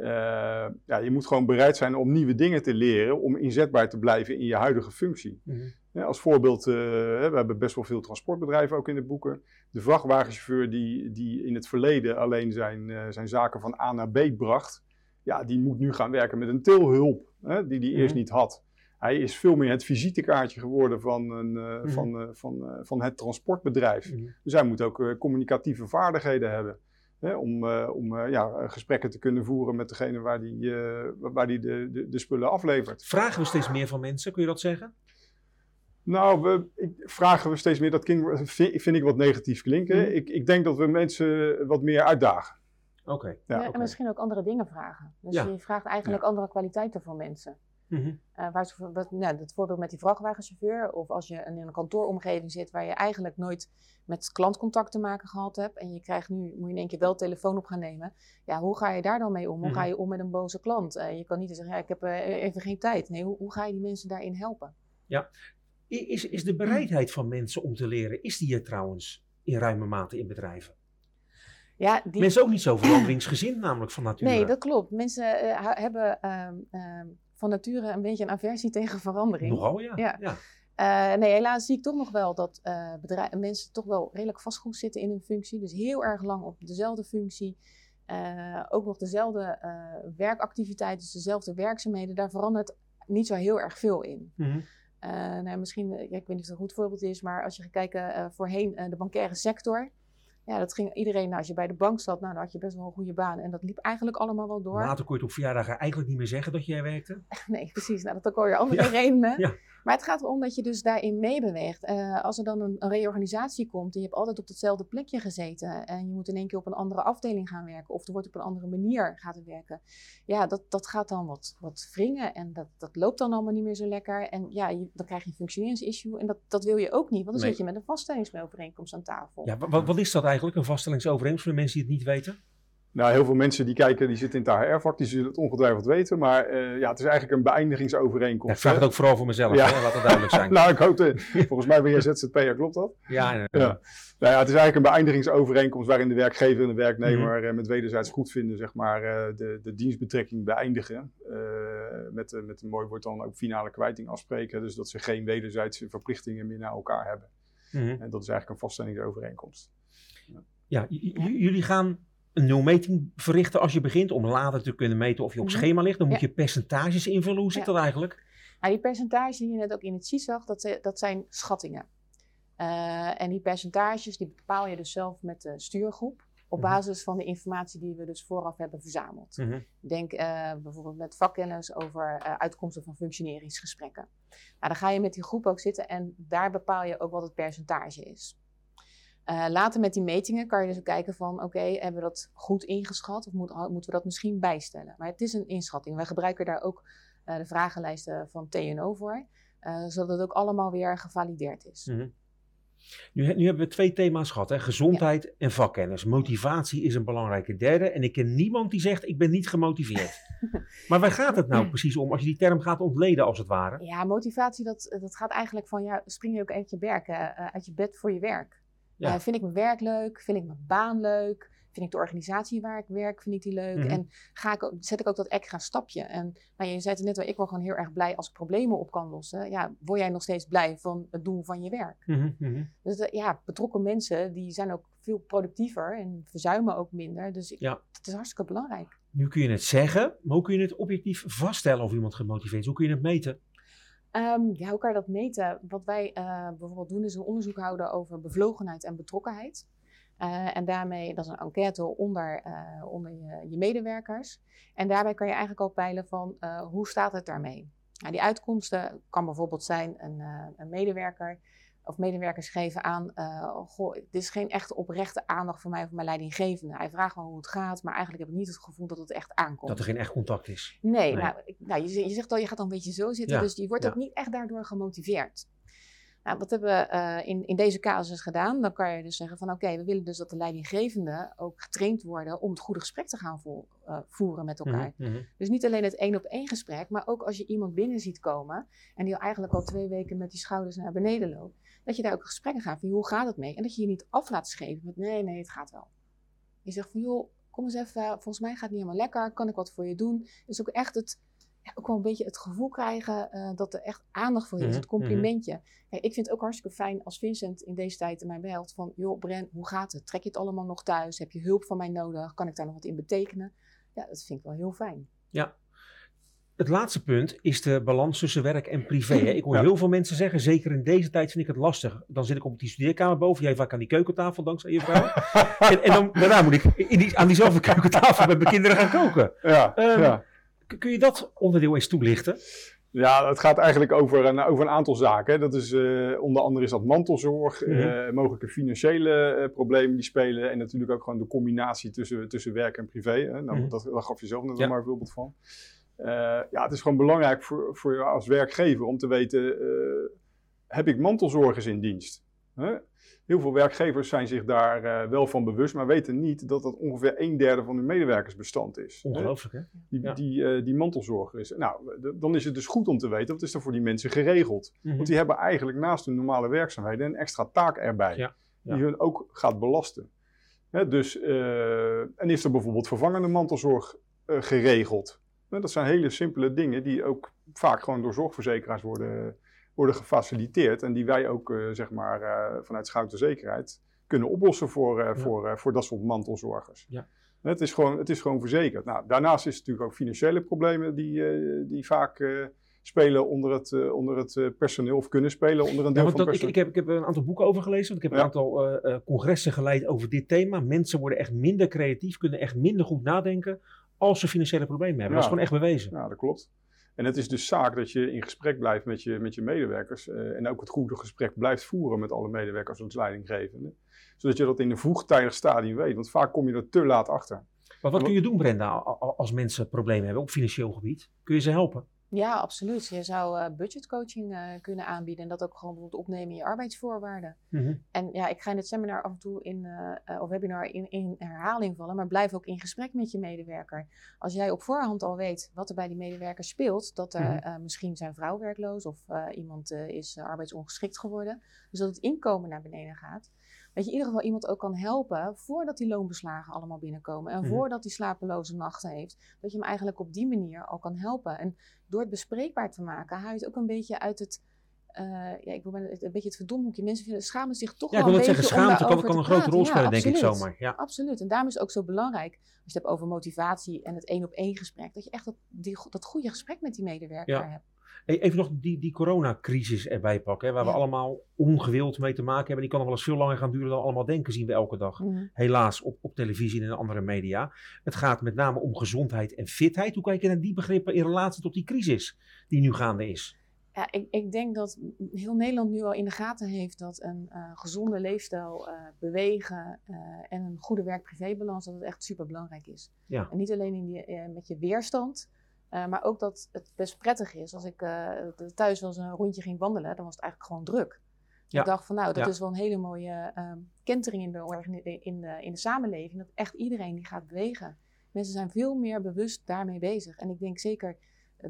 Uh, ja, je moet gewoon bereid zijn om nieuwe dingen te leren, om inzetbaar te blijven in je huidige functie. Mm -hmm. ja, als voorbeeld, uh, we hebben best wel veel transportbedrijven ook in de boeken. De vrachtwagenchauffeur die, die in het verleden alleen zijn, uh, zijn zaken van A naar B bracht, ja, die moet nu gaan werken met een tilhulp, hè, die hij eerst mm -hmm. niet had. Hij is veel meer het visitekaartje geworden van, een, mm -hmm. van, van, van het transportbedrijf. Dus hij moet ook communicatieve vaardigheden hebben. Hè, om uh, om uh, ja, gesprekken te kunnen voeren met degene waar die, uh, waar die de, de, de, spullen aflevert. Vragen we steeds meer van mensen, kun je dat zeggen? Nou, we, ik, vragen we steeds meer, dat klinkt, vind, vind ik wat negatief klinken. Mm. Ik, ik denk dat we mensen wat meer uitdagen. Oké. Okay. Ja, ja, okay. En misschien ook andere dingen vragen. Dus ja. je vraagt eigenlijk andere kwaliteiten van mensen. Mm -hmm. uh, waar wat, nou, het voorbeeld met die vrachtwagenchauffeur, of als je in een kantooromgeving zit waar je eigenlijk nooit met klantcontact te maken gehad hebt en je krijgt nu, moet je in één keer wel telefoon op gaan nemen. Ja, hoe ga je daar dan mee om? Hoe mm -hmm. ga je om met een boze klant? Uh, je kan niet zeggen, ja, ik heb uh, even geen tijd. Nee, hoe, hoe, ga je die mensen daarin helpen? Ja. Is, is de bereidheid van mensen om te leren, is die er trouwens in ruime mate in bedrijven? Ja, die... Mensen ook niet zo veranderingsgezind namelijk van nature. Nee, dat klopt. Mensen hebben uh, uh, van nature een beetje een aversie tegen verandering. Nogal, ja. ja. ja. Uh, nee, helaas zie ik toch nog wel dat uh, mensen toch wel redelijk vastgoed zitten in hun functie. Dus heel erg lang op dezelfde functie. Uh, ook nog dezelfde werkactiviteiten, dus dezelfde werkzaamheden. Daar verandert niet zo heel erg veel in. Mm -hmm. nou, misschien, ja, ik weet niet of het een goed voorbeeld is, maar als je gaat kijken voorheen de bankaire sector. Ja, dat ging iedereen, nou, als je bij de bank zat, nou, dan had je best wel een goede baan. En dat liep eigenlijk allemaal wel door. Later kon je het op verjaardagen eigenlijk niet meer zeggen dat jij werkte? Nee, precies. Nou, dat ook alweer andere ja. redenen. Ja. Maar het gaat erom dat je dus daarin meebeweegt. Uh, als er dan een, een, reorganisatie komt en je hebt altijd op hetzelfde plekje gezeten en je moet in één keer op een andere afdeling gaan werken of er wordt op een andere manier gaat werken. Ja, dat, dat gaat dan wat, wat wringen en dat, dat loopt dan allemaal niet meer zo lekker. En ja, je, dan krijg je een functioneringsissue en dat, dat wil je ook niet, want dan nee. zit je met een vaststellingsovereenkomst aan tafel. Ja, wat, wat is dat eigenlijk, een vaststellingsovereenkomst voor de mensen die het niet weten? Nou, heel veel mensen die kijken, die zitten in het HR-vak, die zullen het ongetwijfeld weten. Maar uh, ja, het is eigenlijk een beëindigingsovereenkomst. Ik vraag het ook vooral voor mezelf, ja. hè, laat het duidelijk zijn. nou, ik hoop, het. volgens mij ben je ZZP'er, klopt dat? Ja, ja. ja. Nou ja, het is eigenlijk een beëindigingsovereenkomst waarin de werkgever en de werknemer mm -hmm. met wederzijds goed vinden, zeg maar, uh, de, de dienstbetrekking beëindigen. Uh, met, met een mooi woord dan ook finale kwijting afspreken. Dus dat ze geen wederzijdse verplichtingen meer naar elkaar hebben. Mm -hmm. En dat is eigenlijk een vaststellingsovereenkomst. Ja, jullie gaan een nulmeting verrichten als je begint, om later te kunnen meten of je op schema ligt. Dan moet je percentages invullen. Hoe zit dat eigenlijk? Nou, die percentages die je net ook in het CIS zag, dat, dat zijn schattingen. Uh, en die percentages die bepaal je dus zelf met de stuurgroep. Op basis van de informatie die we dus vooraf hebben verzameld. Mm -hmm. Denk uh, bijvoorbeeld met vakkennis over uh, uitkomsten van functioneringsgesprekken. Nou, dan ga je met die groep ook zitten en daar bepaal je ook wat het percentage is. Uh, later met die metingen kan je dus kijken van oké, okay, hebben we dat goed ingeschat of moet, moeten we dat misschien bijstellen? Maar het is een inschatting. Wij gebruiken daar ook uh, de vragenlijsten van TNO voor, uh, zodat het ook allemaal weer gevalideerd is. Mm -hmm. nu, nu, hebben we twee thema's gehad, hè? gezondheid ja. en vakkennis. Motivatie is een belangrijke derde. En ik ken niemand die zegt ik ben niet gemotiveerd. maar waar gaat het nou precies om als je die term gaat ontleden als het ware? Ja, motivatie dat, dat gaat eigenlijk van ja, spring je ook uit je, werk, uit je bed voor je werk. Ja. Uh, vind ik mijn werk leuk? Vind ik mijn baan leuk? Vind ik de organisatie waar ik werk, vind ik die leuk? Mm -hmm. En ga ik, zet ik ook dat extra stapje? En nou, je zei het net wel, ik word gewoon heel erg blij als ik problemen op kan lossen. Ja, word jij nog steeds blij van het doen van je werk? Mm -hmm. Dus uh, ja, betrokken mensen, die zijn ook veel productiever en verzuimen ook minder. Dus ik, ja. het is hartstikke belangrijk. Nu kun je het zeggen, maar hoe kun je het objectief vaststellen of iemand gemotiveerd is? Hoe kun je het meten? Um, ja, hoe kan je dat meten? Wat wij uh, bijvoorbeeld doen is een onderzoek houden over bevlogenheid en betrokkenheid. Uh, en daarmee, dat is een enquête onder, uh, onder je, je, medewerkers. En daarbij kan je eigenlijk ook peilen van hoe staat het daarmee? Nou, die uitkomsten kan bijvoorbeeld zijn een, een medewerker of medewerkers geven aan, uh, goh, dit is geen echt oprechte aandacht voor mij of mijn leidinggevende. Hij vraagt wel hoe het gaat, maar eigenlijk heb ik niet het gevoel dat het echt aankomt. Dat er geen echt contact is. Nee, nee. Nou, nou je, je, zegt al, je gaat dan een beetje zo zitten, ja, dus je wordt ja. ook niet echt daardoor gemotiveerd. Nou, wat hebben we uh, in, in deze casus gedaan? Dan kan je dus zeggen van oké, okay, we willen dus dat de leidinggevenden ook getraind worden om het goede gesprek te gaan vo uh, voeren met elkaar. Mm -hmm. Dus niet alleen het één op één gesprek, maar ook als je iemand binnen ziet komen en die al eigenlijk al twee weken met die schouders naar beneden loopt, dat je daar ook gesprekken gaat van hoe gaat het mee? En dat je je niet af laat schepen met nee, nee, het gaat wel. Je zegt van joh, kom eens even, volgens mij gaat het niet helemaal lekker, kan ik wat voor je doen? Dus ook echt het, ook wel een beetje het gevoel krijgen uh, dat er echt aandacht voor je is, het complimentje. Mm -hmm. Kijk, ik vind het ook hartstikke fijn als Vincent in deze tijd mij belt van, joh Bren, hoe gaat het? Trek je het allemaal nog thuis? Heb je hulp van mij nodig? Kan ik daar nog wat in betekenen? Ja, dat vind ik wel heel fijn. Ja. Het laatste punt is de balans tussen werk en privé. Hè? Ik hoor ja. heel veel mensen zeggen, zeker in deze tijd vind ik het lastig. Dan zit ik op die studeerkamer boven, jij vaak aan die keukentafel dankzij je vrouw. en, en dan, daarna moet ik in die, aan diezelfde keukentafel met mijn kinderen gaan koken. Ja, um, ja. Kun je dat onderdeel eens toelichten? Ja, het gaat eigenlijk over een, over een aantal zaken. Dat is, uh, onder andere is dat mantelzorg, mm -hmm. uh, mogelijke financiële uh, problemen die spelen. En natuurlijk ook gewoon de combinatie tussen, tussen werk en privé. Hè. Nou, mm -hmm. dat, daar gaf je zelf net ja. maar een voorbeeld van. ja, het is gewoon belangrijk voor, voor je als werkgever om te weten, heb ik mantelzorgers in dienst? Hè? Heel veel werkgevers zijn zich daar eh, wel van bewust, maar weten niet dat dat ongeveer een derde van hun medewerkersbestand is. Ongelooflijk, hè? Die, Ja. die, eh, die mantelzorg is. Nou, dan is het dus goed om te weten, wat is er voor die mensen geregeld? Mhm. Want die hebben eigenlijk naast hun normale werkzaamheden een extra taak erbij. Ja, ja. Die hun ook gaat belasten. Hè, dus, eh, en is er bijvoorbeeld vervangende mantelzorg geregeld? Nou, dat zijn hele simpele dingen die ook vaak gewoon door zorgverzekeraars worden, worden gefaciliteerd. En die wij ook eh, zeg maar, eh, vanuit Schouten Zekerheid kunnen oplossen voor, eh, Ja. voor, voor dat soort mantelzorgers. Ja. Het, is gewoon, het is gewoon verzekerd. Nou, daarnaast is het natuurlijk ook financiële problemen die, die vaak spelen onder het, onder het personeel of kunnen spelen onder een Ja, deel want van dat, het ik, personeel. ik, heb, ik heb een aantal boeken over gelezen. Want ik heb een Ja. aantal eh, congressen geleid over dit thema. Mensen worden echt minder creatief, kunnen echt minder goed nadenken als ze financiële problemen hebben. Dat is Ja. gewoon echt bewezen. Ja, dat klopt. En het is dus zaak dat je in gesprek blijft met je, met je medewerkers. eh, en ook het goede gesprek blijft voeren met alle medewerkers als leidinggevende. Zodat je dat in een vroegtijdig stadium weet. Want vaak kom je er te laat achter. Maar wat kun je doen, Brenda, als mensen problemen hebben op financieel gebied? Kun je ze helpen? Ja, absoluut. Je zou eh, budgetcoaching eh, kunnen aanbieden en dat ook gewoon bijvoorbeeld opnemen in je arbeidsvoorwaarden. En ja, ik ga in het seminar af en toe in, eh, of webinar in, in herhaling vallen, maar blijf ook in gesprek met je medewerker. Als jij op voorhand al weet wat er bij die medewerker speelt, dat er Mhm. misschien zijn vrouw werkloos of iemand is arbeidsongeschikt geworden, dus dat het inkomen naar beneden gaat. Dat je in ieder geval iemand ook kan helpen voordat die loonbeslagen allemaal binnenkomen en Mhm. voordat hij slapeloze nachten heeft. Dat je hem eigenlijk op die manier al kan helpen. En door het bespreekbaar te maken, haal je het ook een beetje uit het, eh, ja, ik wil het- een beetje het verdomhoekje. Mensen vinden, schamen zich toch Ja, ik wel een beetje zeggen, schaamte om kan, een te grote rol spelen, Ja, denk ik zomaar. Ja. Absoluut. En daarom is het ook zo belangrijk, als je het hebt over motivatie en het één op één gesprek, dat je echt dat, die, dat goede gesprek met die medewerker Ja. hebt. Even nog die, die coronacrisis erbij pakken, hè, waar we Ja. allemaal ongewild mee te maken hebben. Die kan nog wel eens veel langer gaan duren dan we allemaal denken, zien we elke dag. Helaas op, op televisie en in andere media. Het gaat met name om gezondheid en fitheid. Hoe kijk je naar die begrippen in relatie tot die crisis die nu gaande is? Ja, ik, ik denk dat heel Nederland nu al in de gaten heeft dat een eh, gezonde leefstijl, eh, bewegen eh, en een goede werk-privébalans, dat het echt super belangrijk is. Ja. En niet alleen in die, met je weerstand, eh, maar ook dat het best prettig is. Als ik eh, thuis wel eens een rondje ging wandelen, dan was het eigenlijk gewoon druk. Ja. Ik dacht van nou, dat Ja. is wel een hele mooie ehm, kentering in de, in, de, in de samenleving. Dat echt iedereen die gaat bewegen. Mensen zijn veel meer bewust daarmee bezig. En ik denk zeker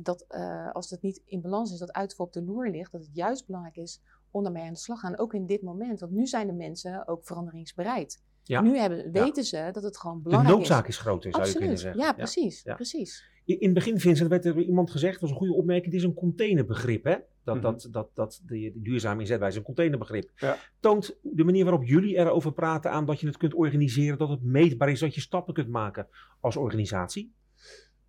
dat eh, als het niet in balans is, dat uitval op de loer ligt, dat het juist belangrijk is om daarmee aan de slag te gaan. Ook in dit moment. Want nu zijn de mensen ook veranderingsbereid. Ja. Nu hebben, weten ze dat het gewoon De belangrijk noodzaak is. is groter, zou je kunnen zeggen. Ja, precies. Ja. precies. In het begin, Vincent, werd er iemand gezegd, dat was een goede opmerking, het is een containerbegrip. Hè? Dat, Mhm. dat, dat, dat de, de duurzame inzetwijze een containerbegrip. Ja. Toont de manier waarop jullie erover praten aan dat je het kunt organiseren, dat het meetbaar is, dat je stappen kunt maken als organisatie?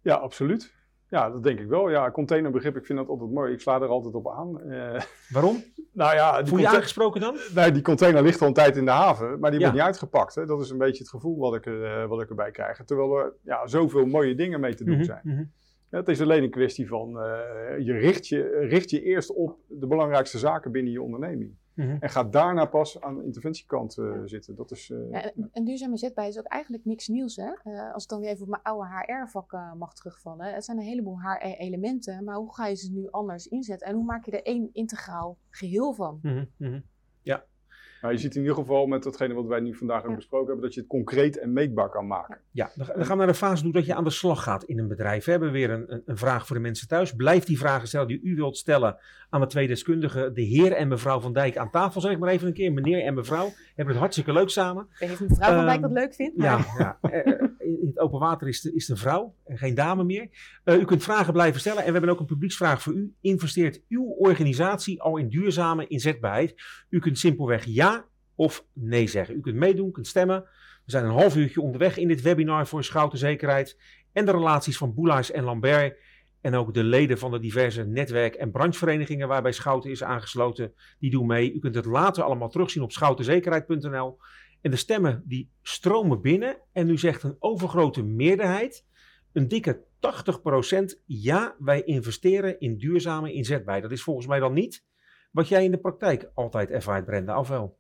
Ja, absoluut. Ja, dat denk ik wel. Ja, containerbegrip, ik vind dat altijd mooi. Ik sla er altijd op aan. Eh, Waarom? nou ja, die, Voel je aangesproken dan? nee, die container ligt al een tijd in de haven, maar die Ja. wordt niet uitgepakt. Hè. Dat is een beetje het gevoel wat ik, er, eh, wat ik erbij krijg. Terwijl er ja, zoveel mooie dingen mee te doen Mhm, zijn. mhm. Ja, het is alleen een kwestie van, eh, je, richt je richt je eerst op de belangrijkste zaken binnen je onderneming. Mhm. En ga daarna pas aan de interventiekant eh, zitten. Dat is, eh, Ja, en, en duurzame zetbaar is ook eigenlijk niks nieuws. Hè? Eh, als ik dan weer even op mijn oude HR-vak eh, mag terugvallen. Het zijn een heleboel HR-elementen, maar hoe ga je ze nu anders inzetten? En hoe maak je er één integraal geheel van? Mhm, mhm. Nou, je ziet in ieder geval met datgene wat wij nu vandaag ook Ja. besproken hebben, dat je het concreet en meetbaar kan maken. Ja, dan, gaan we naar de fase toe dat je aan de slag gaat in een bedrijf. We hebben weer een, een, een vraag voor de mensen thuis. Blijf die vragen stellen die u wilt stellen aan de twee deskundigen, de heer en mevrouw Van Dijk aan tafel. Zeg ik maar even een keer, meneer en mevrouw. Hebben het hartstikke leuk samen. Ik weet niet of mevrouw van Dijk dat Ehm, leuk vindt, maar Ja, ja. Eh, eh, in het open water is de, is de vrouw, en geen dame meer. Eh, u kunt vragen blijven stellen en we hebben ook een publieksvraag voor u. Investeert uw organisatie al in duurzame inzetbaarheid? U kunt simpelweg ja of nee zeggen. U kunt meedoen, kunt stemmen. We zijn een half uurtje onderweg in dit webinar voor Schouten Zekerheid en de relaties van Boelaars en Lambert. En ook de leden van de diverse netwerk- en brancheverenigingen waarbij Schouten is aangesloten, die doen mee. U kunt het later allemaal terugzien op schoutenzekerheid.nl. En de stemmen die stromen binnen. En nu zegt een overgrote meerderheid, een dikke 80% ja, wij investeren in duurzame inzetbaarheid. Dat is volgens mij dan niet wat jij in de praktijk altijd ervaart, Brenda, of wel?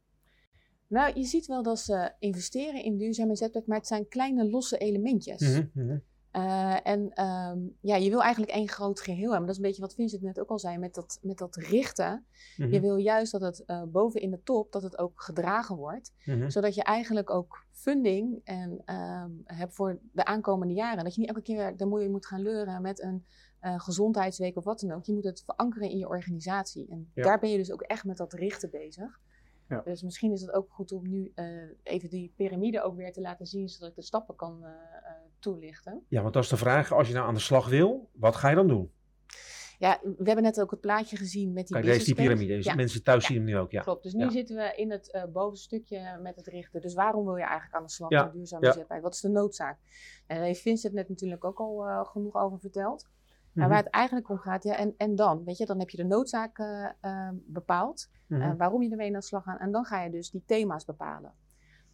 Nou, je ziet wel dat ze investeren in duurzame zetbaar, maar het zijn kleine losse elementjes. Mhm, mhm. Uh, en ehm, ja, je wil eigenlijk één groot geheel hebben. Dat is een beetje wat Vincent net ook al zei met dat, met dat richten. Je Mhm. wil juist dat het uh, boven in de top, dat het ook gedragen wordt. Zodat je eigenlijk ook funding en, ehm, hebt voor de aankomende jaren. Dat je niet elke keer de moeite moet gaan leuren met een uh, gezondheidsweek of wat dan ook. Je moet het verankeren in je organisatie. En Ja. daar ben je dus ook echt met dat richten bezig. Ja. Dus misschien is het ook goed om nu uh, even die piramide ook weer te laten zien, zodat ik de stappen kan uh, toelichten. Ja, want dat is de vraag. Als je nou aan de slag wil, wat ga je dan doen? Ja, we hebben net ook het plaatje gezien met die Kijk, deze die piramide. Dus. Ja. Mensen thuis Ja. zien hem nu ook. Ja. Klopt, dus nu Ja. zitten we in het uh, bovenstukje met het richten. Dus waarom wil je eigenlijk aan de slag Ja. met duurzame zetbaarheid? Wat is de noodzaak? En daar heeft Vincent net natuurlijk ook al uh, genoeg over verteld. Mhm. Maar waar het eigenlijk om gaat, ja, en, en dan? Weet je, dan heb je de noodzaak uh, uh, bepaald. Mhm. uh, waarom je ermee aan de slag gaat. En dan ga je dus die thema's bepalen.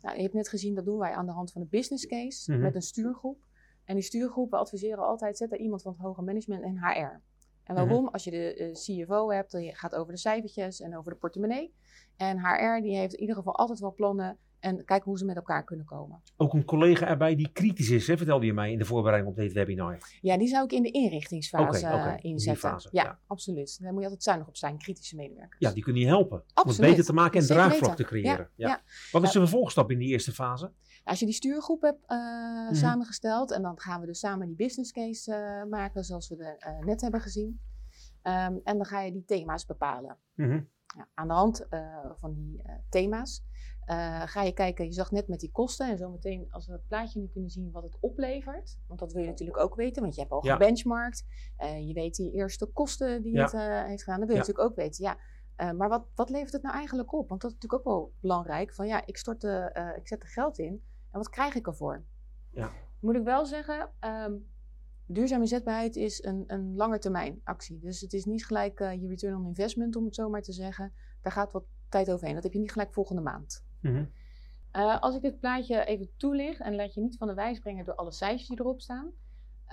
Nou, je hebt net gezien, dat doen wij aan de hand van een business case Mhm. met een stuurgroep. En die stuurgroep, we adviseren altijd, zet er iemand van het hoger management en HR. En Mhm. waarom? Als je de eh, CFO hebt, dan gaat over de cijfertjes en over de portemonnee. En HR die heeft in ieder geval altijd wel plannen en kijken hoe ze met elkaar kunnen komen. Ook een collega erbij die kritisch is, hè, vertelde je mij in de voorbereiding op dit webinar. Ja, die zou ik in de inrichtingsfase eh, in inzetten. fase, ja, ja. absoluut. Daar moet je altijd zuinig op zijn, kritische medewerkers. Ja, die kunnen je helpen. Om het beter te maken en draagvlak te creëren. Ja. ja. Wat is de vervolgstap in die eerste fase? Als je die stuurgroep hebt uh, Mhm. samengesteld en dan gaan we dus samen die business case uh, maken zoals we er uh, net hebben gezien. Um, en dan ga je die thema's bepalen. Mhm. Ja, aan de hand van die thema's ga je kijken, je zag net met die kosten en zometeen als we het plaatje nu kunnen zien wat het oplevert. Want dat wil je natuurlijk ook weten, want je hebt al Ja. gebenchmarkt. je weet die eerste kosten die Ja. het eh, heeft gedaan, dat wil je Ja. natuurlijk ook weten. Ja, maar wat, wat levert het nou eigenlijk op? Want dat is natuurlijk ook wel belangrijk. Van ja, ik, stort de, ik zet er geld in en wat krijg ik ervoor? Ja. Moet ik wel zeggen, um, duurzame inzetbaarheid is een, een langetermijn actie. Dus het is niet gelijk je return on investment, om het zo maar te zeggen. Daar gaat wat tijd overheen. Dat heb je niet gelijk volgende maand. Mhm. Uh, als ik dit plaatje even toelicht en laat je niet van de wijs brengen door alle cijfers die erop staan.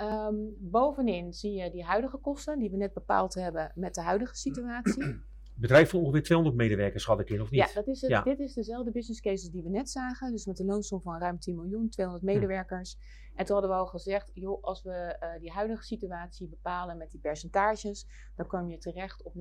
Um, bovenin zie je die huidige kosten die we net bepaald hebben met de huidige situatie. Bedrijf van ongeveer 200 medewerkers had ik in, of niet? Ja, dat is het. Ja. dit is dezelfde business cases die we net zagen. Dus met een loonsom van ruim 10 miljoen, 200 medewerkers. En toen hadden we al gezegd, joh, als we uh, die huidige situatie bepalen met die percentages, dan kom je terecht op 914.000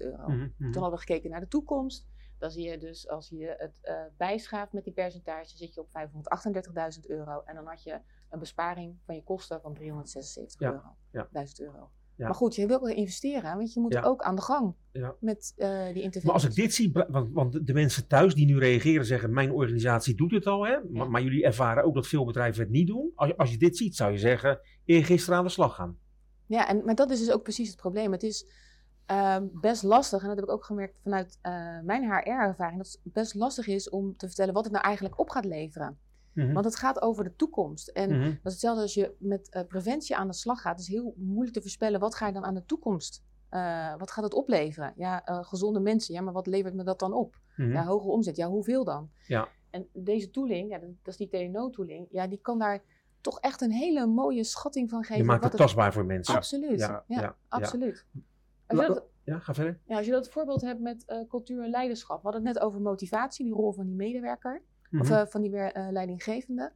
euro. Mhm, mhm. Toen hadden we gekeken naar de toekomst. Dan zie je dus, als je het uh, bijschaaft met die percentage, zit je op 538.000 euro. En dan had je een besparing van je kosten van 376 Ja, euro. ja. 1000 euro. Ja. Maar goed, je wil wel investeren, want je moet ook aan de gang Ja. met uh, die interventies. Maar als ik dit zie, want, want de mensen thuis die nu reageren zeggen, mijn organisatie doet het al, hè? Maar, maar jullie ervaren ook dat veel bedrijven het niet doen. Als je, als je dit ziet, zou je zeggen, eergisteren aan de slag gaan. Ja, en, maar dat is dus ook precies het probleem. Het is ehm, best lastig, en dat heb ik ook gemerkt vanuit eh, mijn HR-ervaring, dat het best lastig is om te vertellen wat het nou eigenlijk op gaat leveren. Mhm. Want het gaat over de toekomst. En Mhm. dat is hetzelfde als je met eh, preventie aan de slag gaat. Het is heel moeilijk te voorspellen, wat ga je dan aan de toekomst? eh, wat gaat het opleveren? Ja, gezonde mensen, ja, maar wat levert me dat dan op? Mhm. Ja, hogere omzet, ja, hoeveel dan? Ja. En deze tooling, ja, dat, dat is die TNO-tooling, ja, die kan daar toch echt een hele mooie schatting van geven. Je maakt wat het tastbaar voor mensen. Absoluut, ja, ja. absoluut. Als je, dat, Ja, ga verder. ja, als je dat voorbeeld hebt met eh, cultuur en leiderschap. We hadden het net over motivatie, die rol van die medewerker. Of Mhm. eh, van die weer, eh, leidinggevende.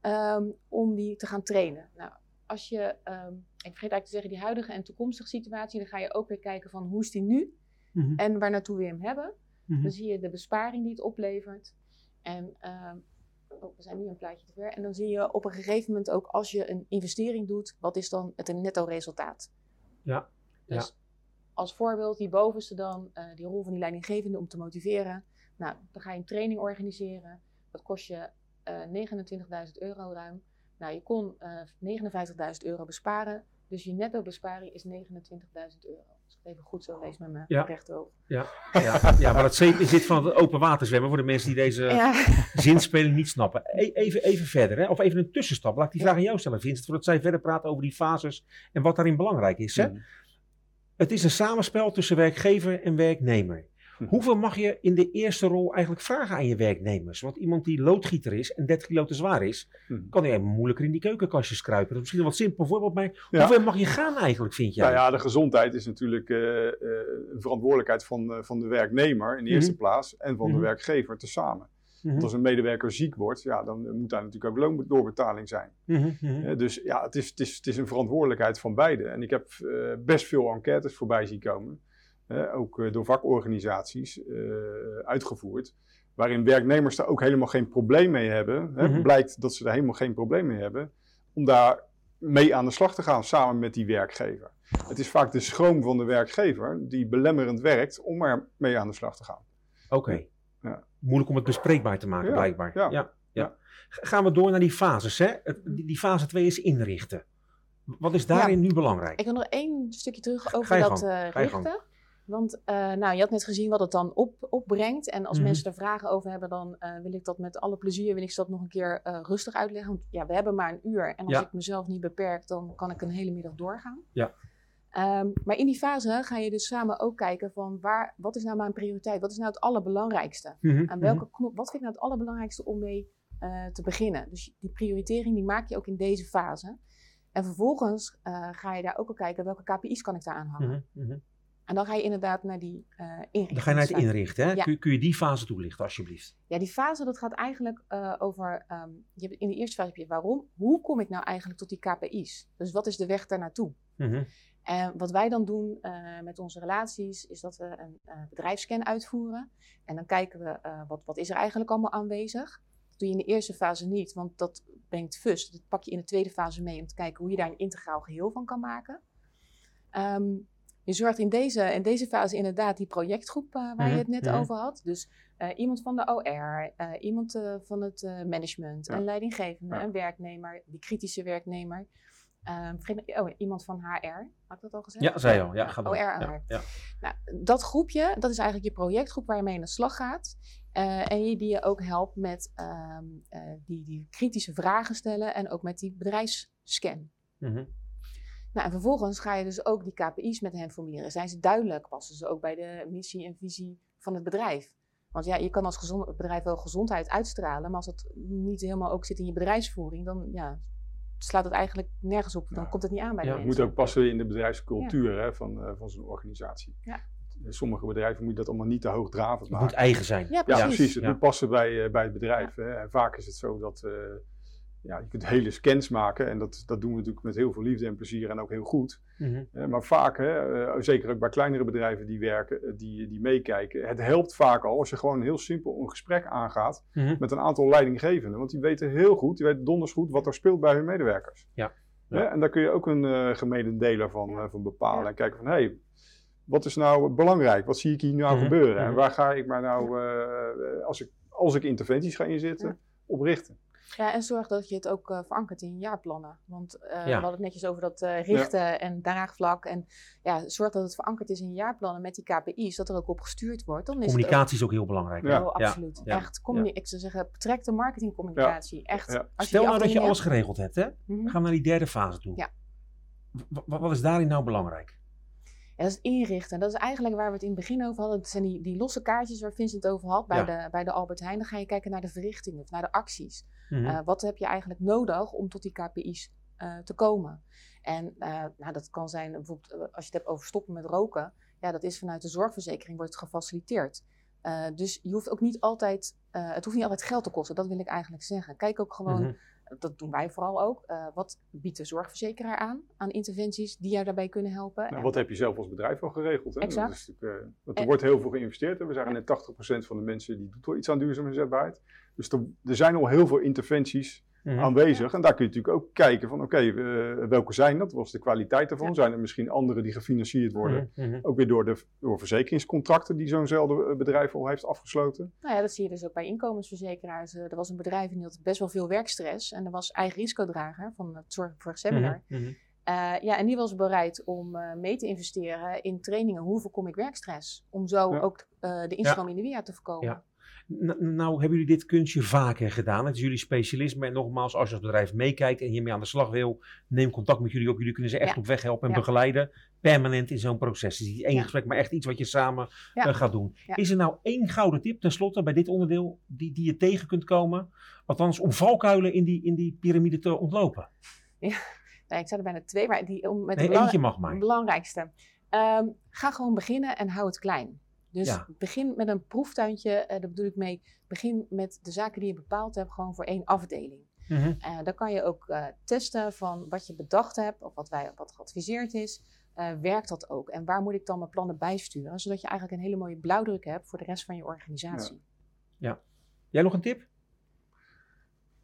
ehm, om die te gaan trainen. Nou, als je, ehm, ik vergeet eigenlijk te zeggen, die huidige en toekomstige situatie. Dan ga je ook weer kijken van hoe is die nu? Mhm. En waar naartoe we hem hebben. Mhm. Dan zie je de besparing die het oplevert. En ehm, oh, we zijn nu een plaatje te ver. En dan zie je op een gegeven moment ook als je een investering doet, wat is dan het netto resultaat? Ja, Dus als voorbeeld, die bovenste dan, eh, die rol van die leidinggevende om te motiveren. Nou, dan ga je een training organiseren. Dat kost je eh 29.000 euro ruim. Nou, je kon eh 59.000 euro besparen. Dus je netto besparing is 29.000 euro. Als ik het even goed zo lees met mijn Ja. rechteroog. Ja, ja, ja, maar dat zit van het open water zwemmen voor de mensen die deze Ja. zinspeling niet snappen. E- even, even verder, hè? of even een tussenstap. Laat ik die vraag aan jou stellen, Vincent, voordat zij verder praten over die fases en wat daarin belangrijk is. Hè? Mhm. Het is een samenspel tussen werkgever en werknemer. Mhm. Hoeveel mag je in de eerste rol eigenlijk vragen aan je werknemers? Want iemand die loodgieter is en 30 kilo te zwaar is, Mhm. kan hij moeilijker in die keukenkastjes kruipen. Dat is misschien een wat simpel voorbeeld, maar Ja. hoeveel mag je gaan eigenlijk, vind jij? Nou ja, de gezondheid is natuurlijk eh, eh, een verantwoordelijkheid van, eh, van de werknemer in de eerste Mhm. plaats en van Mhm. de werkgever tezamen. Mhm. Want als een medewerker ziek wordt, ja, dan moet daar natuurlijk ook loondoorbetaling zijn. Mhm, mhm. Eh, dus ja, het is, het, is, het is een verantwoordelijkheid van beide. En ik heb eh, best veel enquêtes voorbij zien komen, eh, ook eh, door vakorganisaties eh, uitgevoerd, waarin werknemers daar ook helemaal geen probleem mee hebben. Hè, Mhm. Blijkt dat ze daar helemaal geen probleem mee hebben om daar mee aan de slag te gaan samen met die werkgever. Het is vaak de schroom van de werkgever die belemmerend werkt om er mee aan de slag te gaan. Oké. Moeilijk om het bespreekbaar te maken, Ja, blijkbaar. ja, Ja, Gaan we door naar die fases. Hè? Die, die fase 2 is inrichten. Wat is daarin nu belangrijk? Ik wil nog één stukje terug Ga over je dat gang, eh, ga je gang. richten. Want eh, nou, je had net gezien wat het dan op, opbrengt. En als Mhm. mensen er vragen over hebben, dan eh, wil ik dat met alle plezier wil ik dat nog een keer eh, rustig uitleggen. Want ja, we hebben maar een uur. En als Ja. ik mezelf niet beperk, dan kan ik een hele middag doorgaan. Ja. Ehm, maar in die fase ga je dus samen ook kijken van waar, wat is nou mijn prioriteit? Wat is nou het allerbelangrijkste? Mhm, Aan welke knop, wat vind ik nou het allerbelangrijkste om mee eh, te beginnen? Dus die prioritering die maak je ook in deze fase. En vervolgens eh, ga je daar ook al kijken welke KPI's kan ik daar aan hangen. mhm, mhm. En dan ga je inderdaad naar die eh inrichting. Dan ga je naar het inrichten. Hè? Ja. Kun, kun je die fase toelichten, alsjeblieft? Ja, die fase dat gaat eigenlijk over, ehm, je hebt, in de eerste fase heb je waarom, hoe kom ik nou eigenlijk tot die KPI's? Dus wat is de weg daar naartoe? Mhm, En wat wij dan doen eh, met onze relaties, is dat we een eh, bedrijfsscan uitvoeren. En dan kijken we, eh, wat, wat is er eigenlijk allemaal aanwezig? Dat doe je in de eerste fase niet, want dat brengt fust. Dat pak je in de tweede fase mee om te kijken hoe je daar een integraal geheel van kan maken. Ehm, je zorgt in deze, in deze fase inderdaad die projectgroep eh, waar je het net Mhm, mhm. over had. Dus eh, iemand van de OR, eh, iemand eh, van het eh, management, Ja. een leidinggevende, Ja. een werknemer, die kritische werknemer. Ehm, oh, iemand van HR, had ik dat al gezegd? Ja, zei je al. Ja. OR, Ja, HR. ja. Nou, dat groepje, dat is eigenlijk je projectgroep waar je mee aan de slag gaat. Eh, en je, die je ook helpt met ehm, eh, die, die kritische vragen stellen en ook met die bedrijfsscan. Mhm. Nou, en vervolgens ga je dus ook die KPI's met hen formuleren. Zijn ze duidelijk? Passen ze ook bij de missie en visie van het bedrijf? Want ja, je kan als bedrijf wel gezondheid uitstralen, maar als dat niet helemaal ook zit in je bedrijfsvoering, dan ja, slaat het eigenlijk nergens op. Dan Ja. komt het niet aan bij Ja, de Het mensen. moet ook passen in de bedrijfscultuur hè, van, eh, van zo'n organisatie. Ja. Sommige bedrijven moeten dat allemaal niet te hoogdravend Het maken. moet eigen zijn. Ja, Ja, precies. precies. Het Ja. moet passen bij, eh, bij het bedrijf. Hè. En vaak is het zo dat eh, ja, je kunt hele scans maken. En dat, dat doen we natuurlijk met heel veel liefde en plezier en ook heel goed. Mhm. Eh, maar vaak, hè, eh, zeker ook bij kleinere bedrijven die werken, eh, die, die meekijken. Het helpt vaak al als je gewoon heel simpel een gesprek aangaat Mhm. met een aantal leidinggevenden. Want die weten heel goed, die weten donders goed wat er speelt bij hun medewerkers. Ja. Hè, En daar kun je ook een uh, gemededeler van, eh, van bepalen. Ja. En kijken van, hé, hey, wat is nou belangrijk? Wat zie ik hier nou Mhm, gebeuren? En waar ga ik maar nou, eh, als, ik, als ik interventies ga inzetten, Ja. op richten? Ja, en zorg dat je het ook eh, verankert in je jaarplannen. Want eh, we hadden het netjes over dat eh, richten en draagvlak. En ja, zorg dat het verankerd is in je jaarplannen met die KPI's, dat er ook op gestuurd wordt. Dan is Communicatie is ook heel belangrijk. Ja. oh, absoluut. ja, Echt, communi- ik zou zeggen, betrek de marketingcommunicatie. Echt. Ja. Als je Stel nou dat je alles hebt- geregeld hebt, hè? Mhm. Dan gaan we naar die derde fase toe. Ja. W- wat is daarin nou belangrijk? Ja, dat is inrichten. Dat is eigenlijk waar we het in het begin over hadden. Dat zijn die, die losse kaartjes waar Vincent het over had bij, Ja. de, bij de Albert Heijn. Dan ga je kijken naar de verrichtingen of naar de acties. Mhm. Uh, wat heb je eigenlijk nodig om tot die KPI's uh, te komen? En uh, nou, dat kan zijn bijvoorbeeld als je het hebt over stoppen met roken. Ja, dat is vanuit de zorgverzekering wordt het gefaciliteerd. Dus je hoeft ook niet altijd, het hoeft niet altijd geld te kosten. Dat wil ik eigenlijk zeggen. Kijk ook gewoon, Mhm. Dat doen wij vooral ook. Uh, wat biedt de zorgverzekeraar aan, aan interventies die jou daarbij kunnen helpen? Nou, En- wat heb je zelf als bedrijf al geregeld? Hè? Exact. Dat is natuurlijk, uh, want er En- wordt heel veel geïnvesteerd. Hè? We zeggen net 80% van de mensen die doet wel iets aan duurzame inzetbaarheid. Dus er, er zijn al heel veel interventies Mhm. aanwezig. En daar kun je natuurlijk ook kijken van oké, eh, welke zijn dat? Wat is de kwaliteit daarvan? Ja. Zijn er misschien andere die gefinancierd worden? Mhm, mhm. Ook weer door, de, door verzekeringscontracten die zo'nzelfde bedrijf al heeft afgesloten. Nou ja, dat zie je dus ook bij inkomensverzekeraars. Eh, Er was een bedrijf en die had best wel veel werkstress. En er was eigen risicodrager van het Zorg voor Seminar. Eh, ja, en die was bereid om eh, mee te investeren in trainingen. Hoe voorkom ik werkstress? Om zo Ja. ook eh, de instroom in de via te voorkomen. Ja. N- nou hebben jullie dit kunstje vaker gedaan. Het is jullie specialisme. En nogmaals, als je als bedrijf meekijkt en hiermee aan de slag wil, neem contact met jullie op. Jullie kunnen ze echt Ja. op weg helpen en Ja. begeleiden. Permanent in zo'n proces. Dus niet één Ja. gesprek, maar echt iets wat je samen Ja. eh, gaat doen. Ja. Is er nou één gouden tip tenslotte bij dit onderdeel die, die je tegen kunt komen? Althans, om valkuilen in die, in die piramide te ontlopen. Nee, ik zou er bijna twee, maar die, om met Nee, de belang- eentje mag maar. belangrijkste. Ehm, ga gewoon beginnen en hou het klein. Dus begin met een proeftuintje, uh, daar bedoel ik mee, begin met de zaken die je bepaald hebt, gewoon voor één afdeling. Mm -hmm. dan kan je ook testen van wat je bedacht hebt, of wat, wij, wat geadviseerd is. werkt dat ook? En waar moet ik dan mijn plannen bijsturen? Zodat je eigenlijk een hele mooie blauwdruk hebt voor de rest van je organisatie. Ja. ja. Jij nog een tip?